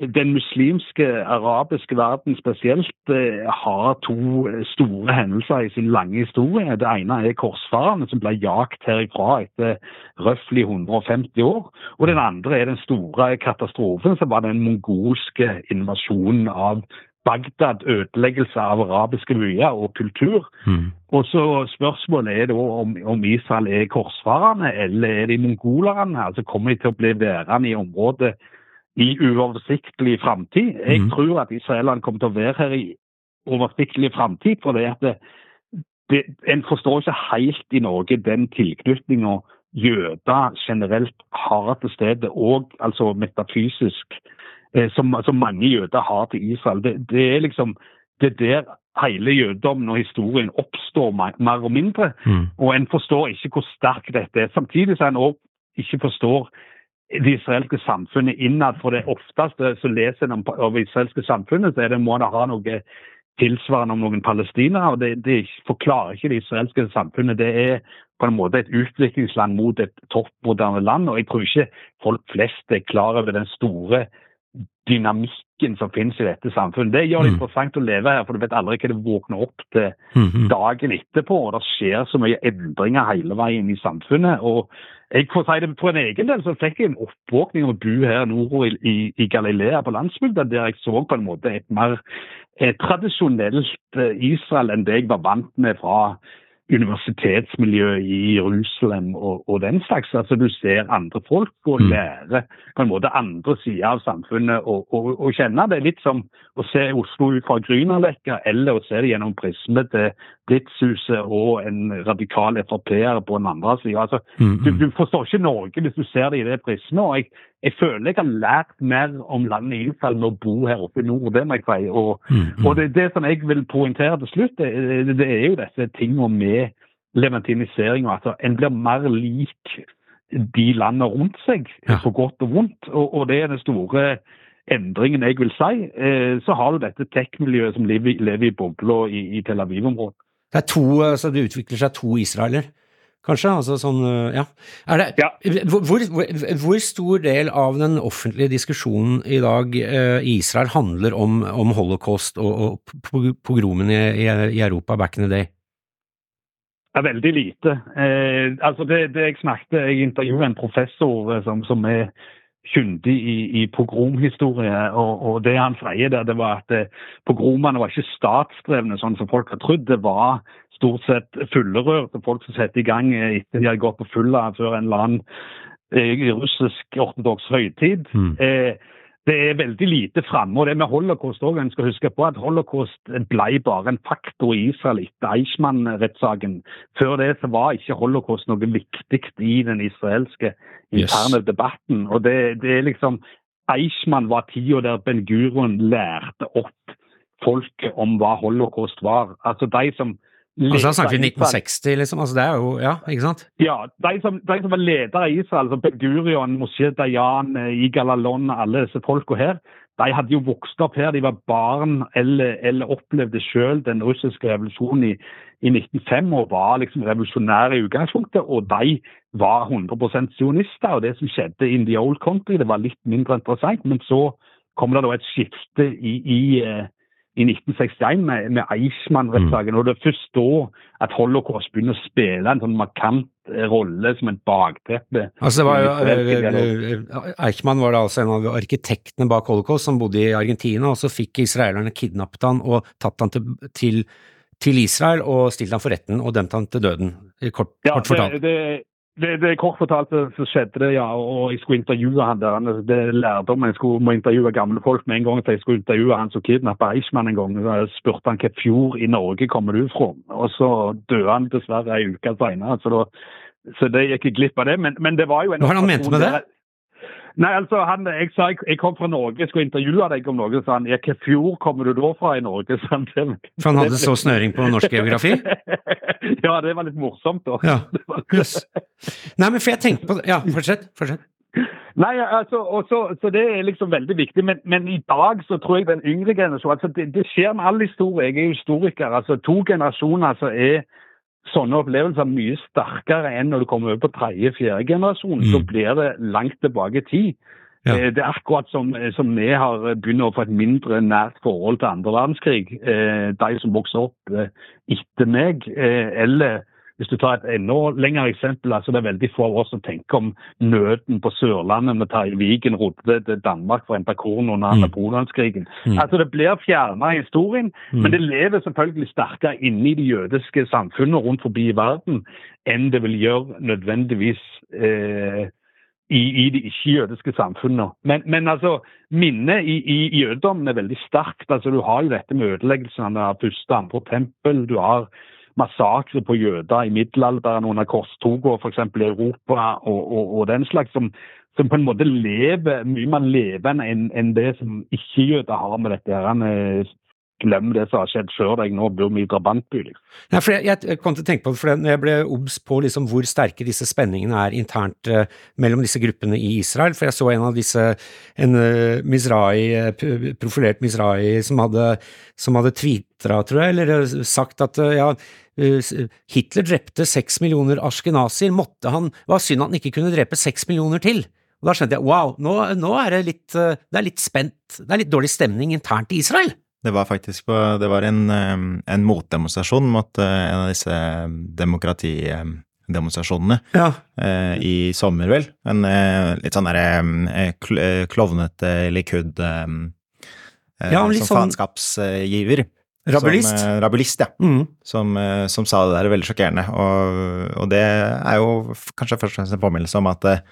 den muslimske, arabiske verden spesielt eh, har to store hendelser i sin lange historie. Det ene er korsfarerne som ble jagt herifra etter røftlig 150 år. Og den andre er den store katastrofen som var den mongolske invasjonen av Bagdad, ødeleggelse av arabiske byer og kultur. Mm. Og så Spørsmålet er da om, om Israel er korsfarerne eller er de mongolerne. Altså Kommer de til å bli værende i området i uoversiktlig framtid. Jeg mm. tror at israelerne kommer til å være her i uoversiktlig framtid. For det at det, det, en forstår ikke helt i Norge den tilknytninga jøder generelt har til stedet, og altså metafysisk, eh, som, som, mange jøder har til Israel. Det, det er liksom det er der hele jødedommen og historien oppstår mer og mindre. Mm. Og en forstår ikke hvor sterk dette er. Samtidig som en òg ikke forstår det israelske samfunnet innad. For det ofteste så leser en om, om det israelske samfunnet, så er det må det ha noe tilsvarende om noen palestinere. og det, det, forklarer ikke det israelske samfunnet. Det er på en måte et utviklingsland mot et toppmoderne land. og Jeg tror ikke folk flest er klar over den store dynamikken som finnes i dette samfunnet. Det gjør det Mm. interessant å leve her, for du vet aldri hva du våkner opp til Mhm. dagen etterpå. og Det skjer så mye endringer hele veien i samfunnet. og jeg får si det For en egen del så fikk jeg en oppvåkning av å bo her nord i, i, i Galilea på landsbygda, der jeg så på en måte et mer eh, tradisjonelt eh, Israel enn det jeg var vant med fra universitetsmiljøet i Jerusalem og, og den slags. Altså Du ser andre folk og lære lærer på en måte andre sider av samfunnet og, kjenne det. Litt som å se Oslo ut fra Grünerløkka, eller å se det gjennom prismet til Blitzhuset og en radikal Frp-er på den andre sida. Altså, Mhm. du, du forstår ikke Norge hvis du ser det i det prismet. og jeg, jeg føler jeg har lært mer om landet Israel med å bo her oppe i nord. det må jeg si. Og, Mhm. og det, det som jeg vil poengtere til slutt, det, det, det er jo disse tingene med levantinisering. Altså, en blir mer lik de landene rundt seg, Ja. på godt og vondt. Og, og det er den store endringen jeg vil si. Eh, så har du dette tech-miljøet som lever, i bobla i, i Tel Aviv-området. Det er to, altså det utvikler seg to Israeler, kanskje? Altså sånn, øh, ja. Er det, Ja. hvor, hvor, hvor stor del av den offentlige diskusjonen i dag øh, i Israel handler om, om holocaust og, og po- pogromene i, i, Europa back in the day? Ja, veldig lite. Eh, altså det, det Jeg snakket, jeg intervjuet en professor eh, som, som er kyndig i, i pogromhistorie. og, og Det han sier der, det var at eh, pogromene var ikke statsdrevne, sånn som folk har trodd. Det var stort sett fullerørte folk som satte i gang eh, etter de hadde gått på fulla før en eller annen eh, russisk ortodoks høytid. Mm. Eh, det er veldig lite framme. Og det med holocaust òg, en skal huske på at holocaust ble bare en faktor i Israel etter Eichmann-rettssaken. Før det så var ikke holocaust noe viktig i den israelske interne Yes. debatten. Og det, det er liksom Eichmann var tida der Ben Gurion lærte opp folket om hva holocaust var. Altså de som Altså Da snakker vi ledet 1960, liksom. Altså det er jo, ja, ikke sant? ja, de som, de som var ledere i Israel, altså Begurion, Moshe Dayan, Igal Alon, alle disse folka her, de hadde jo vokst opp her. De var barn eller, eller opplevde selv den russiske revolusjonen i, i 1905 og var liksom revolusjonære i utgangspunktet. Og de var 100 sionister. Og det som skjedde in the old country, det var litt mindre interessant. Men så kom det da et skifte i, i eh, i 1961 med, med Eichmann-rettssaken. Og det er først da at holocaust begynner å spille en sånn markant eh, rolle som et bakteppe. Altså var jo, øh, øh, Eichmann var da altså en av arkitektene bak holocaust, som bodde i Argentina, og så fikk israelerne kidnappet han og tatt han til, til, til Israel og stilt han for retten og dømt han til døden, kort, Ja, kort fortalt. Det, det, det, det kort fortalt så, skjedde det, ja. Og jeg skulle intervjue han der. Han- Det lærte om jeg skulle må intervjue gamle folk med en gang. Så jeg skulle intervjue han som kidnappa Eichmann en gang. Så jeg spurte han hvilken fjord i Norge kommer du fra? Og så døde han dessverre ei uke seinere. Så, da- så det gikk jeg glipp av det. Men, men det var jo en Hva er det han mente med det? der- Nei, altså, han, Jeg sa jeg, jeg kom fra Norge, jeg skulle intervjue deg om noe. Så han, ja, hvilken fjord kommer du da fra i Norge? Så han det. For han hadde så snøring på norsk geografi? ja, det var litt morsomt, da. Ja, Yes. Nei, men for jeg tenkte på det Ja, fortsett. fortsett. Nei, altså, også, så, så det er liksom veldig viktig. Men, men i dag så tror jeg den yngre generasjonen altså det, det skjer med all historie. Jeg er historiker. altså To generasjoner så er sånne opplevelser mye sterkere enn når du kommer over på tredje-fjerde generasjon. Mm. Så blir det langt tilbake i tid. Ja. Eh, Det er akkurat som, som vi har begynt å få et mindre nært forhold til andre verdenskrig. Eh, De som vokser opp eh, etter meg, eh, eller hvis du tar et enda lengre eksempel, altså det er veldig få av oss som tenker om nøden på Sørlandet med Terje Vigen rodde til Danmark for å hente korn under Mm. napoleonskrigen. Mm. Altså Det blir fjerna i historien, Mm. men det lever selvfølgelig sterkere inni de jødiske samfunnene rundt forbi i verden enn det vil gjøre nødvendigvis eh, i, i de ikke-jødiske samfunnene. Men, men altså, minnet i, i jødedommen er veldig sterkt. Altså, Du har jo dette med ødeleggelsene av første og andre tempel. Du har massakre på jøder i middelalderen under korstogene f.eks. i Europa og, og, og den slags, som, som på en måte lever mye mer levende enn en det som ikke-jøder har med dette. her. eh, Glem det som har skjedd før deg, nå bor vi i drabantby. Liksom. Nei, for jeg, jeg kom til å tenke på det, for jeg ble obs på liksom hvor sterke disse spenningene er internt eh, mellom disse gruppene i Israel, for jeg så en av disse, en uh, Mizrahi, eh, profilert Mizrahi, som hadde, som hadde tvitra, tror jeg, eller sagt at uh, ja, Hitler drepte seks millioner askenazier, måtte han, det var synd at han ikke kunne drepe seks millioner til. Og da skjønte jeg wow, nå, nå er det litt, eh, det er litt spent, det er litt dårlig stemning internt i Israel. Det var faktisk på, det var en, eh, en motdemonstrasjon mot eh, en av disse demokratidemonstrasjonene Ja. i sommer, vel. En litt sånn derre klovnete Likud Ja, som sånn- faenskapsgiver. Rabulist. Som, eh, rabulist, ja. Mm. Som, eh, som sa det der veldig sjokkerende. Og, og det er jo kanskje først og fremst en påminnelse om at, eh,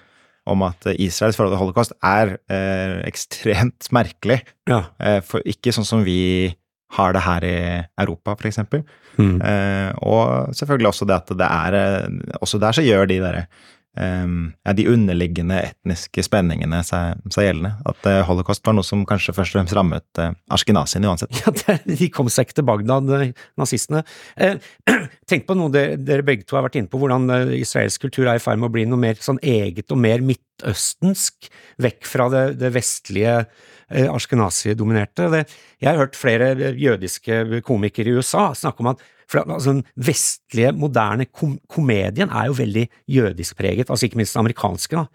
om at Israels forhold til holocaust er eh, ekstremt merkelig. Ja. Eh, for ikke sånn som vi har det her i Europa, eksempel. Mm. Eh, og selvfølgelig også det at det er eh, Også der så gjør de derre eh, ja, de underliggende etniske spenningene seg, seg gjeldende. At eh, holocaust var noe som kanskje først og fremst rammet eh, Ashkenazien uansett. Ja, de kom seg ikke til Bagdad, eh, nazistene. Eh, tenk på noe dere, dere begge to har vært inne på, hvordan eh, israelsk kultur er i ferd med å bli noe mer sånn eget og mer midtøstensk, vekk fra det, det vestlige eh, ashkenazi-dominerte. Jeg har hørt flere eh, jødiske komikere i USA snakke om at for altså, Den vestlige, moderne kom komedien er jo veldig jødisk preget, altså ikke minst den amerikanske. da.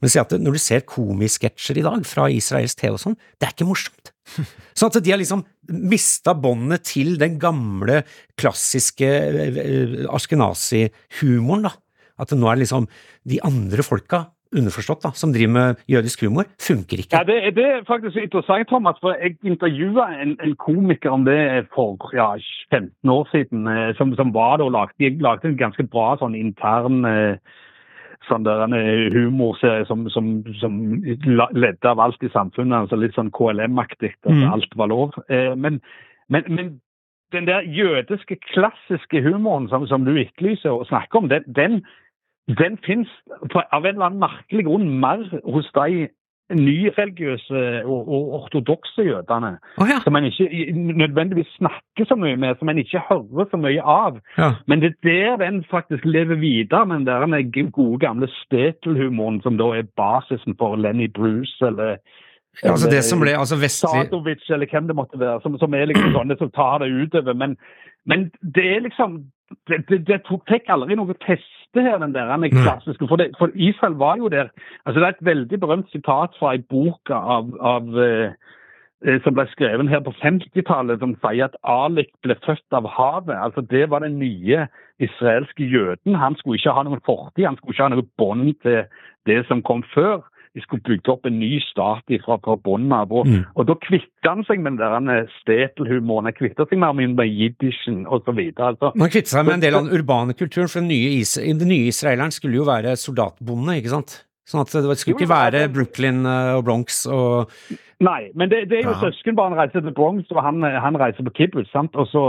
Men at når du ser komisketsjer i dag fra israelsk TV og sånn, det er ikke morsomt. Så at de har liksom mista båndet til den gamle, klassiske eh, Ashkenazi-humoren, da. At nå er det liksom de andre folka, underforstått, da, som driver med jødisk humor, funker ikke. Ja, det, det er faktisk interessant, Thomas. for Jeg intervjua en, en komiker om det for ja, 15 år siden. eh, Som, som var da lagde, de lagde en ganske bra sånn intern eh, sånn der, en eh, humorserie som, som, som ledde av alt i samfunnet. altså Litt sånn KLM-aktig. at Mm. Alt var lov. Men, men, men den der jødiske, klassiske humoren som, som du etterlyser og snakker om, den, den, den fins av en eller annen merkelig grunn mer hos de nyreligiøse og, og ortodokse jødene. Oh, ja. Som man ikke nødvendigvis snakker så mye med, som man ikke hører så mye av. ja. Men det er der den faktisk lever videre, med den der gode gamle Stetel-humoren, som da er basisen for Lenny Bruce eller Ja, altså det som ble altså vestlig Sadovic, eller hvem det måtte være, som, som er liksom sånne som tar det utover. Men, men det er liksom Det, det, det tok- aldri noe feste her, den der den klassiske. For, det, for Israel var jo der. altså Det er et veldig berømt sitat fra ei bok av, av eh, eh, som ble skrevet her på 50-tallet, som sier at Alik ble født av havet. Altså Det var den nye israelske jøden. Han skulle ikke ha noen fortid, han skulle ikke ha noe bånd til det som kom før. De skulle bygge opp en ny stat fra, fra bunnen av. Og, Mm. og da kvitta han seg med den stetelhumoren. Han kvitta seg mer med jiddishen osv. Altså, Man kvittet seg med en del av den urbane kulturen, for den nye, is den nye israeleren skulle jo være soldatbonde, ikke sant? Sånn at det skulle ikke være Brooklyn eh, og Bronx og Nei, men det, det er jo Ja. søskenbarn reiser til Bronx, og han, han reiser på kibbutz. sant? Og så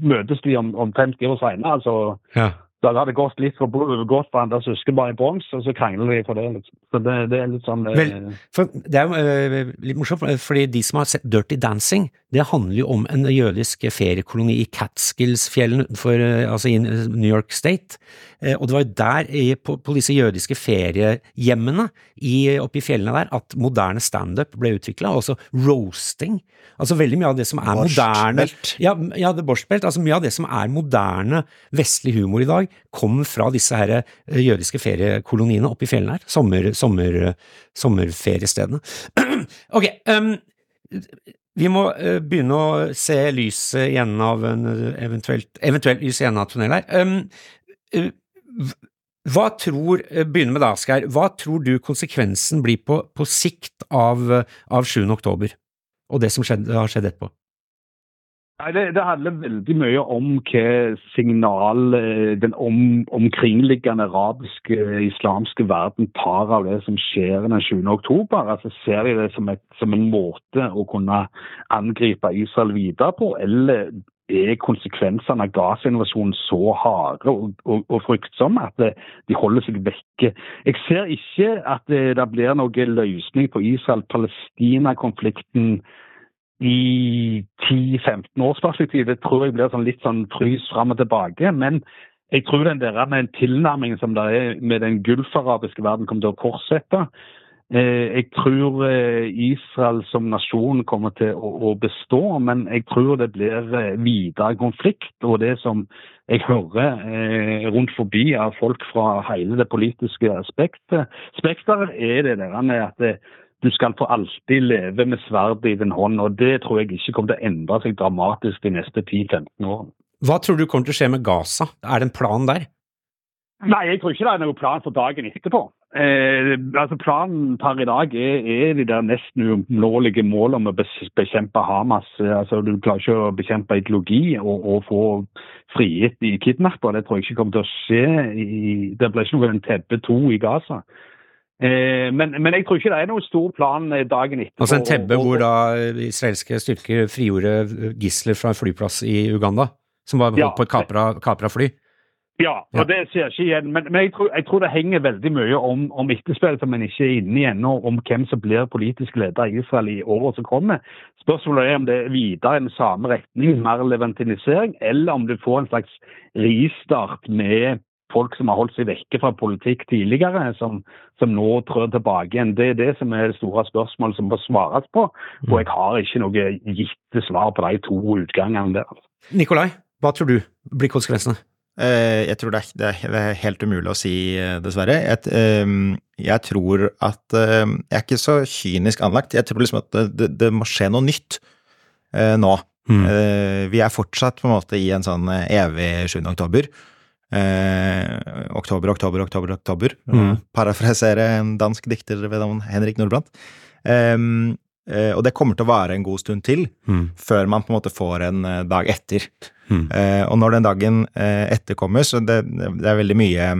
møtes de om, om 50 år senere. Altså, Ja. Da hadde det gått litt for, gått for andre der søskenbarn i Bronx, og så krangler de for det. Liksom. Så det, det er litt sånn eh, Vel, For det er jo eh, litt morsomt, eh, fordi de som har sett Dirty Dancing, det handler jo om en jødisk feriekoloni i Catskills-fjellene eh, altså i New York State. Eh, Og det var jo der, på, på disse jødiske feriehjemmene oppe i fjellene der, at moderne standup ble utvikla, også roasting. Altså veldig mye av det som er moderne ja, ja, det borstbelt. Altså mye av det som er moderne vestlig humor i dag, kommer fra disse her eh, jødiske feriekoloniene oppe i fjellene her. Sommer, sommer, sommerferiestedene. ok, um, vi må eh, begynne å se lyset i enden av en eh, eventuelt, eventuelt lys i enden av tunnelen her. Um, eh, hv- hva tror, begynner med deg, Asgeir, hva tror du konsekvensen blir på, på sikt av, av 7. oktober, og det som skjedde, har skjedd etterpå? Nei, det, det handler veldig mye om hva signal eh, den om, omkringliggende arabiske, eh, islamske verden tar av det som skjer den 7. oktober. Altså, ser de det som, et, som en måte å kunne angripe Israel videre på, eller er konsekvensene av Gaza-invasjonen så harde og, og, og fryktsomme at de holder seg vekke? Jeg ser ikke at det, det blir noen løsning på Israel-Palestina-konflikten i 10-15 års perspektiv. Det tror jeg blir sånn litt sånn frys fram og tilbake. Men jeg tror den der med en tilnærming som det er med den gulfarabiske verden, kommer til å fortsette. Eh, jeg tror eh, Israel som nasjon kommer til å, bestå, men jeg tror det blir eh, videre konflikt. Og det som jeg hører rundt forbi av folk fra hele det politiske spekteret, er det der med at det, du skal for alltid leve med sverdet i din hånd. Og det tror jeg ikke kommer til å endre seg dramatisk de neste 10-15 årene. Hva tror du kommer til å skje med Gaza? Er det en plan der? Nei, jeg tror ikke det er noen plan for dagen etterpå. Eh, altså Planen per i dag er, er de der nesten uoppnåelige målene om å bekjempe Hamas. Altså Du klarer ikke å bekjempe ideologi og, og få frigitt de kidnapper. Det tror jeg ikke kommer til å skje. I, det blir ikke noe Tebbe 2 i Gaza. Eh, men, men, jeg tror ikke det er noen stor plan eh, dagen etter. Altså en Tebbe hvor da israelske styrker frigjorde gisler fra en flyplass i Uganda? Som var holdt ja, på et kapra fly? Ja, og det ser ikke igjen. Men, men jeg, tror, jeg, tror, det henger veldig mye om, om etterspillet som en ikke er inne i ennå, om hvem som blir politisk leder i Israel i året som kommer. Spørsmålet er om det er videre i den samme retning, mer levantinisering, eller om du får en slags ristart med folk som har holdt seg vekke fra politikk tidligere, som, som nå trør tilbake igjen. Det er det som er det store spørsmålet som må svares på. Og jeg har ikke noe gitte svar på de to utgangene der. Nikolai, hva tror du blir konsekvensene? Eh, jeg tror det er, det er, helt umulig å si, eh, dessverre. Jeg, ehm, jeg, tror at ehm, Jeg er ikke så kynisk anlagt. Jeg tror liksom at det, det må skje noe nytt eh, nå. Mm. Vi er fortsatt på en måte i en sånn evig 7. oktober. Eh, oktober, oktober, oktober, oktober. Mm. Parafrasere en dansk dikter ved navn Henrik Nordbrandt. Eh, Eh, og det kommer til å vare en god stund til mm. før man på en måte får en eh, dag etter. Mm. Eh, og når den dagen etter kommer, så det, det, er veldig mye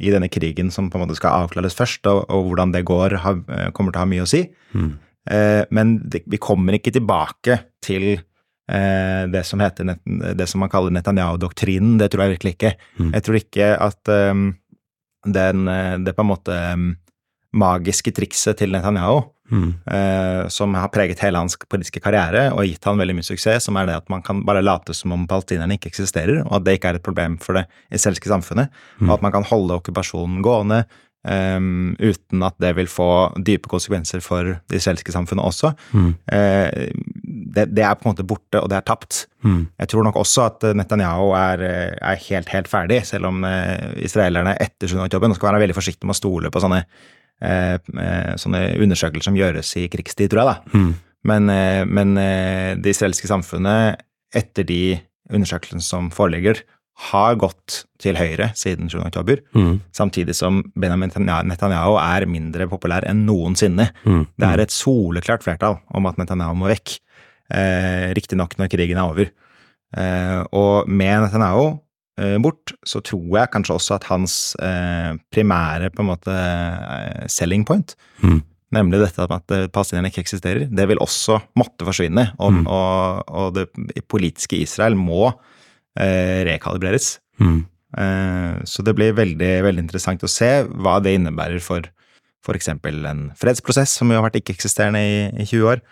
i denne krigen som på en måte skal avklares først, og, og hvordan det går, har, kommer til å ha mye å si. Mm. men det, vi kommer ikke tilbake til det som heter det som man kaller Netanyahu-doktrinen. Det tror jeg virkelig ikke. Mm. Jeg tror ikke at den, det på en måte magiske trikset til Netanyahu, mm. eh, som har preget hele hans politiske karriere og gitt han veldig mye suksess, som er det at man kan bare late som om palestinerne ikke eksisterer, og at det ikke er et problem for det israelske samfunnet, mm. og at man kan holde okkupasjonen gående um, uten at det vil få dype konsekvenser for det israelske samfunnet også. Mm. Eh, det, det, er på en måte borte, og det er tapt. Mm. Jeg tror nok også at Netanyahu er, er helt, helt ferdig, selv om eh, israelerne etter 7. oktober skal være veldig forsiktige med å stole på sånne Eh, eh, sånne undersøkelser som gjøres i krigstid, tror jeg. da. Mm. Men, eh, men det israelske samfunnet, etter de undersøkelsene som foreligger, har gått til høyre siden 7. oktober, mm. samtidig som Benjamin Netanyahu er mindre populær enn noensinne. Mm. Det er et soleklart flertall om at Netanyahu må vekk, eh, riktignok når krigen er over. Eh, og med Netanyahu Eh, bort, så tror jeg kanskje også at hans eh, primære på en måte eh, selling point, mm. nemlig dette at palestinerne ikke eksisterer, det vil også måtte forsvinne. Og, mm. og, og det politiske Israel må eh, rekalibreres. Mm. Eh, så det blir veldig, veldig interessant å se hva det innebærer for f.eks. en fredsprosess, som jo har vært ikke-eksisterende i, i, 20 år.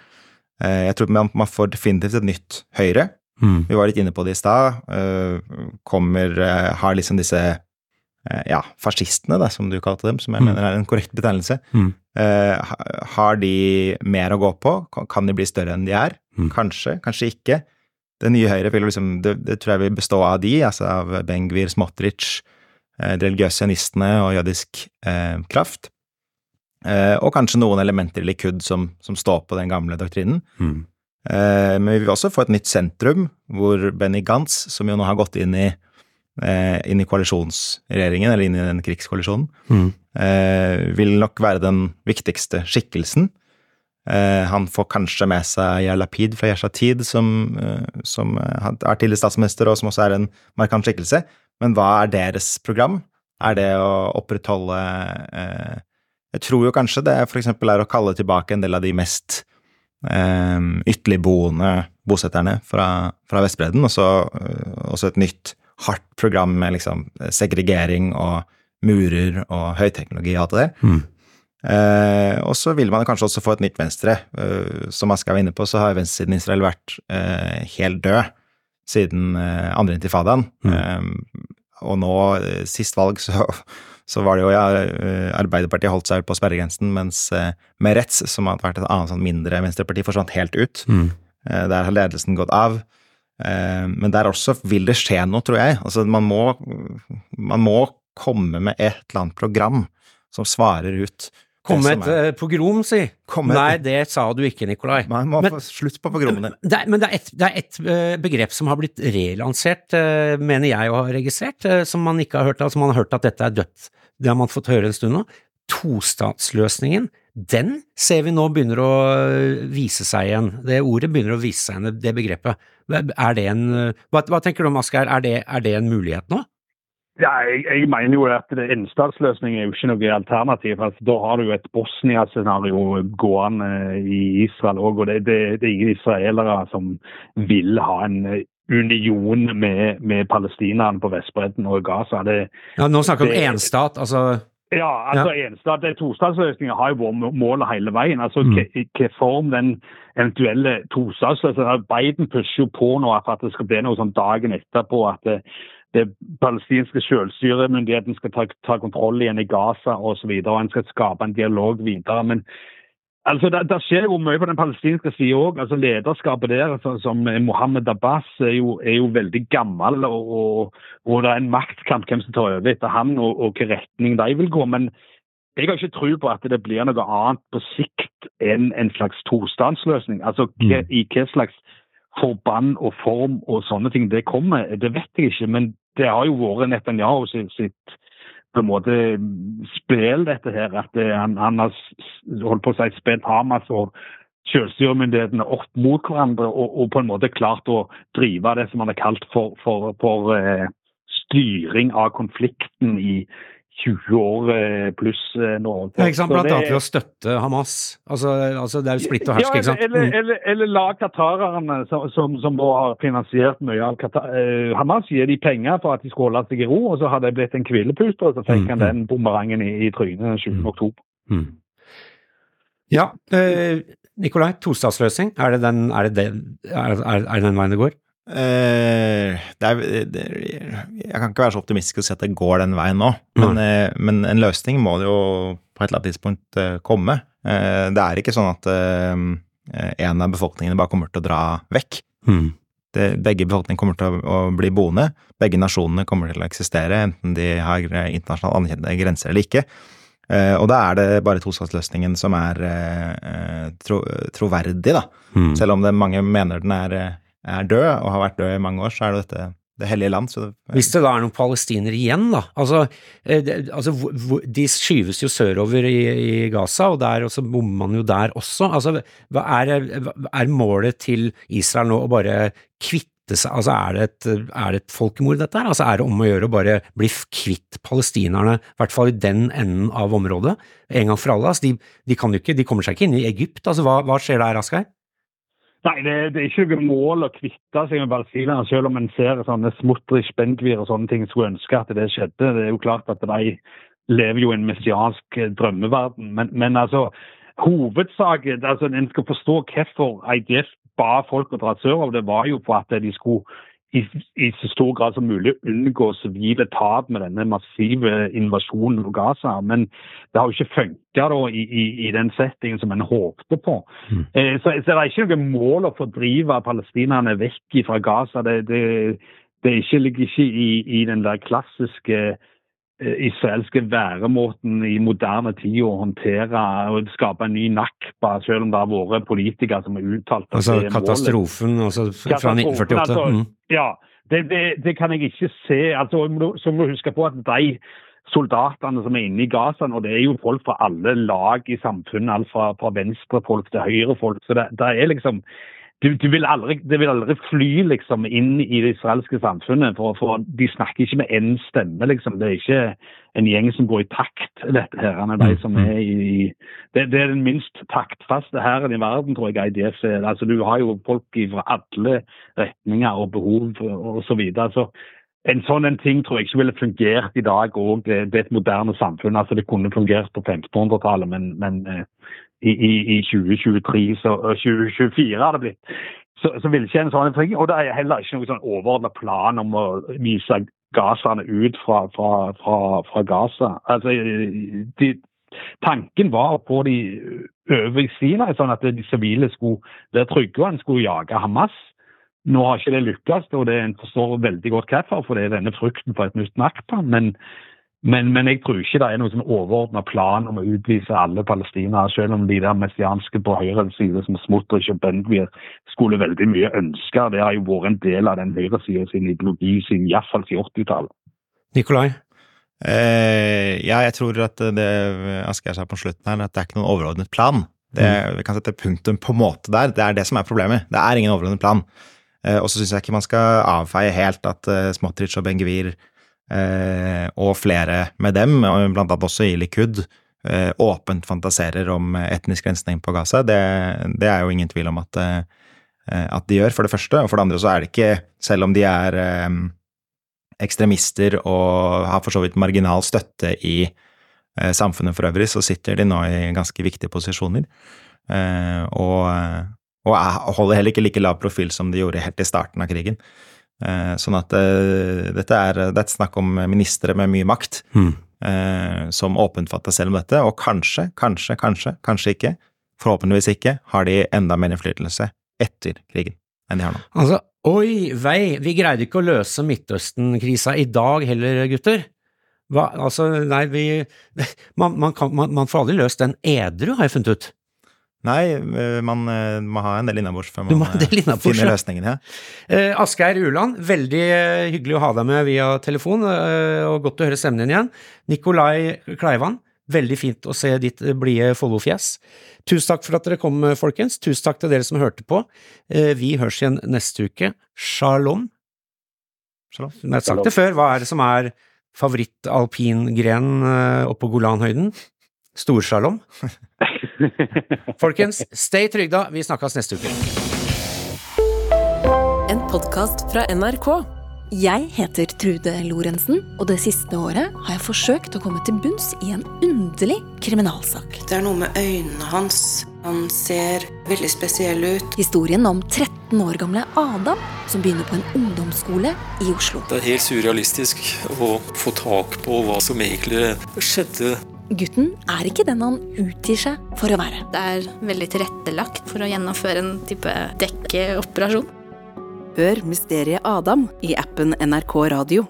Eh, jeg tror man, man får definitivt et nytt Høyre. Mm. Vi var litt inne på det i stad. Uh, kommer uh, Har liksom disse ja, fascistene, da, som du kalte dem, som jeg mm. mener er en korrekt betegnelse. Mm. har de mer å gå på? Kan de bli større enn de er? Mm. Kanskje, kanskje ikke. Det nye Høyre vil liksom, det, det, tror jeg vil bestå av de, altså av Bengvir, Smotrich, de religiøse sionistene og jødisk kraft. Og kanskje noen elementer i Likud som, som står på den gamle doktrinen. Mm. Eh, men vi vil også få et nytt sentrum, hvor Benny Gantz, som jo nå har gått inn i, eh, inn i koalisjonsregjeringen, eller inn i den krigskoalisjonen, mm. vil nok være den viktigste skikkelsen. Han får kanskje med seg Yair Lapid fra Yershatid, som, som er tidligere statsminister, og som også er en markant skikkelse. Men hva er deres program? Er det å opprettholde Jeg tror jo kanskje det eksempel er å kalle tilbake en del av de mest eh, ytterligboende bosetterne fra, fra Vestbredden, og så eh, også et nytt hardt program med liksom segregering og murer og høyteknologi og alt det der. Mm. Eh, og så vil man kanskje også få et nytt venstre. Eh, som Aska var inne på, så har venstresiden i Israel vært eh, helt død siden eh, andre intifadaen. Mm. og nå, sist valg, så, så var det jo ja, Arbeiderpartiet holdt seg på sperregrensen, mens Meretz, som hadde vært et annet sånn mindre venstreparti, forsvant helt ut. Mm. Der har ledelsen gått av. Men der også vil det skje noe, tror jeg. Altså, man må, man må komme med et eller annet program som svarer ut Kom et er... pogrom, si. Nei, det sa du ikke, Nikolai. Man må men, få slutt på pogromene. Det men det er, et, det er et begrep som har blitt relansert, mener jeg å ha registrert, som man ikke har hørt av, som man har hørt at dette er dødt. Det har man fått høre en stund nå. Tostatsløsningen, den ser vi nå begynner å vise seg igjen. Det ordet begynner å vise seg igjen, det begrepet. Er det en Hva, hva tenker du om, Asgeir, er, er det en mulighet nå? Ja, jeg, jeg, mener jo at enstatsløsning er jo ikke noe alternativ. Altså, da har du jo et Bosnia-scenario gående i Israel òg. Og det, det, det, er ingen israelere som vil ha en union med, med palestinerne på Vestbredden og Gaza. Det, ja, Nå snakker vi om enstat, altså ja, altså ja. enstat, tostatsløsninger har jo vært målet hele veien. altså mm. Hvilken form den eventuelle tostatsløsningen Biden pusher jo på nå for at det skal bli noe sånn dagen etterpå at det, det palestinske selvstyremyndigheten skal ta, ta, kontroll igjen i Gaza osv. En skal skape en dialog videre. Men altså, det, det skjer jo mye på den palestinske sida òg. Altså, lederskapet der, altså, som Mohammed Abbas, er jo, er jo veldig gammel. Og, og, og, det er en maktkamp hvem som tar over etter han, og, og hvilken retning de vil gå. men jeg har ikke tro på at det blir noe annet på sikt enn en slags tostatsløsning. Altså mm. i hva slags forbann og form og sånne ting det kommer, det vet jeg ikke. Men det har jo vært Netanyahu sitt, sitt på en måte spill, dette her. At det, han, han, har holdt på å si spilt Hamas og selvstyremyndighetene opp mot hverandre, og, og, på en måte klart å drive det som han har kalt for, for, for eh, styring av konflikten i, 20 år eh, pluss eh, nå. Ja, ikke sant? Blant annet ved å støtte Hamas. Altså, altså, Det er jo splitt og hersk, ja, ikke sant? Eller, mm. eller, eller la qatarerne, som, som, som har finansiert mye av Qatar, eh, Hamas, gi de penger for at de skulle holde seg i ro, og så hadde det blitt en hvilepute, og så fikk mm. han den bumerangen i, i trynet 20. Mm. oktober. Mm. Ja, eh, Nikolai, tostatsløsning, er er, er, er det den veien det går? Det er, det, jeg kan ikke være så optimistisk og si at det går den veien nå, men, mm. men, en løsning må det jo på et eller annet tidspunkt uh, komme. Det er ikke sånn at en av befolkningene bare kommer til å dra vekk. Mm. Det, begge befolkninger kommer til å, å, bli boende. Begge nasjonene kommer til å eksistere, enten de har internasjonalt anerkjente grenser eller ikke. og da er det bare tostatsløsningen som er tro, troverdig, da. Mm. Selv om det, mange mener den er er død, og har vært død i mange år, så er det dette det hellige land. Det, Hvis det da er noen palestinere igjen, da. Altså, eh, det, altså de skyves jo sørover i, i Gaza, og, der, og så bommer man jo der også. Altså, er, er, målet til Israel nå å bare kvitte seg Altså, er det et, er det et folkemord, dette her? Altså, er det om å gjøre å bare bli kvitt palestinerne, i hvert fall i den enden av området, en gang for alle? Altså, de, de, ikke, de kommer seg ikke inn i Egypt. Altså, hva, hva skjer der, Asgeir? Nei, det, det, er ikke noe mål å kvitte seg med palestinerne, selv om en ser sånne Smutrich, Benkvir og sånne ting skulle ønske at det skjedde. Det er jo klart at de lever jo i en messiansk drømmeverden. Men, men altså, hovedsaken altså, En skal forstå hvorfor IDF ba folk å dra sørover. Det var jo for at de skulle i, i, så stor grad som mulig unngå sivile tap med denne massive invasjonen av Gaza. Men det har jo ikke funka i, i, i, den settingen som en håpte på. Mm. Eh, så, så, det er ikke noe mål å fordrive palestinerne vekk fra Gaza. Det, det, det ikke, ligger ikke i, i den der klassiske israelske væremåten i moderne tid å håndtere og skape en ny nakba, selv om det har vært politikere som har uttalt at altså, det er Katastrofen altså, fra 1948? Altså, mm. Ja, det, det, det, kan jeg ikke se. Altså, så må du huske på at de soldatene som er inne i Gaza nå, det er jo folk fra alle lag i samfunnet. Alt fra, fra venstrefolk til høyrefolk. Så det, det er liksom du, du vil aldri, det vil aldri fly liksom inn i det israelske samfunnet, for, for de snakker ikke med én stemme. liksom. Det er ikke en gjeng som går i takt, dette her. De som er i, det, det, er den minst taktfaste hæren i verden, tror jeg IDF er. Altså, du har jo folk fra alle retninger og behov osv. Så, videre. så en sånn en ting tror jeg ikke ville fungert i dag òg. Det, det, er et moderne samfunn. altså Det kunne fungert på 1500-tallet, men, men eh, i, i, i 2023, så 2024 har det blitt. Så, så vil ikke en sånn ting, og det er heller ikke noen sånn overordna plan om å vise gazaene ut fra, fra, fra, fra Gaza. Altså, de, tanken var å få de over i Sinai, sånn at de sivile skulle være trygge og en skulle jage Hamas. Nå har ikke det lykkes, og det en forstår veldig godt hvorfor, for det er denne frykten for et nytt Nakba. Men, men, men, jeg tror ikke det er noen sånn overordna plan om å utvise alle palestinere, selv om de der messianske på høyre side som Smotrich og Bendgvir skulle veldig mye ønske. Det har jo vært en del av den høyresida sin ideologi siden iallfall til 80-tallet. Nikolai? Eh, ja, jeg tror at det Asgeir sa på slutten her, at det er ikke noen overordnet plan. Det, mm. Vi kan sette punktum på måte der. Det er det som er problemet. Det er ingen overordnet plan. Eh, og så syns jeg ikke man skal avfeie helt at eh, Smotrich og Ben-Gvir og flere med dem, blant annet også i Likud, åpent fantaserer om etnisk rensning på Gaza. Det, det, er jo ingen tvil om at, at, de gjør, for det første. Og for det andre så er det ikke, selv om de er ekstremister og har for så vidt marginal støtte i samfunnet for øvrig, så sitter de nå i ganske viktige posisjoner. Og og holder heller ikke like lav profil som de gjorde helt i starten av krigen. Eh, sånn at uh, dette er, det er snakk om ministre med mye makt mm. som åpent fatter selv om dette, og kanskje, kanskje, kanskje, kanskje ikke, forhåpentligvis ikke, har de enda mer innflytelse etter krigen enn de har nå. Altså, oi vei, vi greide ikke å løse Midtøsten-krisa i dag heller, gutter. Hva, altså, nei, vi man, man, kan, man, man får aldri løst den edru, har jeg funnet ut. Nei, eh, man eh, må ha en del innabords før man eh, finner løsningen. Ja. Asgeir Uland, veldig hyggelig å ha deg med via telefon, og godt å høre stemmen din igjen. Nikolai Kleivan, veldig fint å se ditt blide Follo-fjes. Tusen takk for at dere kom, folkens. Tusen takk til dere som hørte på. Vi høres igjen neste uke. Shalom. Shalom. Jeg har sagt det før, hva er det som er favoritt-alpingrenen oppe på Golanhøyden? Storslalåm? Folkens, stay trygda. Vi snakkes neste uke. En podkast fra NRK. Jeg heter Trude Lorentzen, og det siste året har jeg forsøkt å komme til bunns i en underlig kriminalsak. Det er noe med øynene hans. Han ser veldig spesiell ut. Historien om 13 år gamle Adam som begynner på en ungdomsskole i Oslo. Det er helt surrealistisk å få tak på hva som egentlig skjedde Gutten er ikke den han utgir seg for å være. Det er veldig tilrettelagt for å gjennomføre en type dekkeoperasjon. Hør Mysteriet Adam i appen NRK Radio.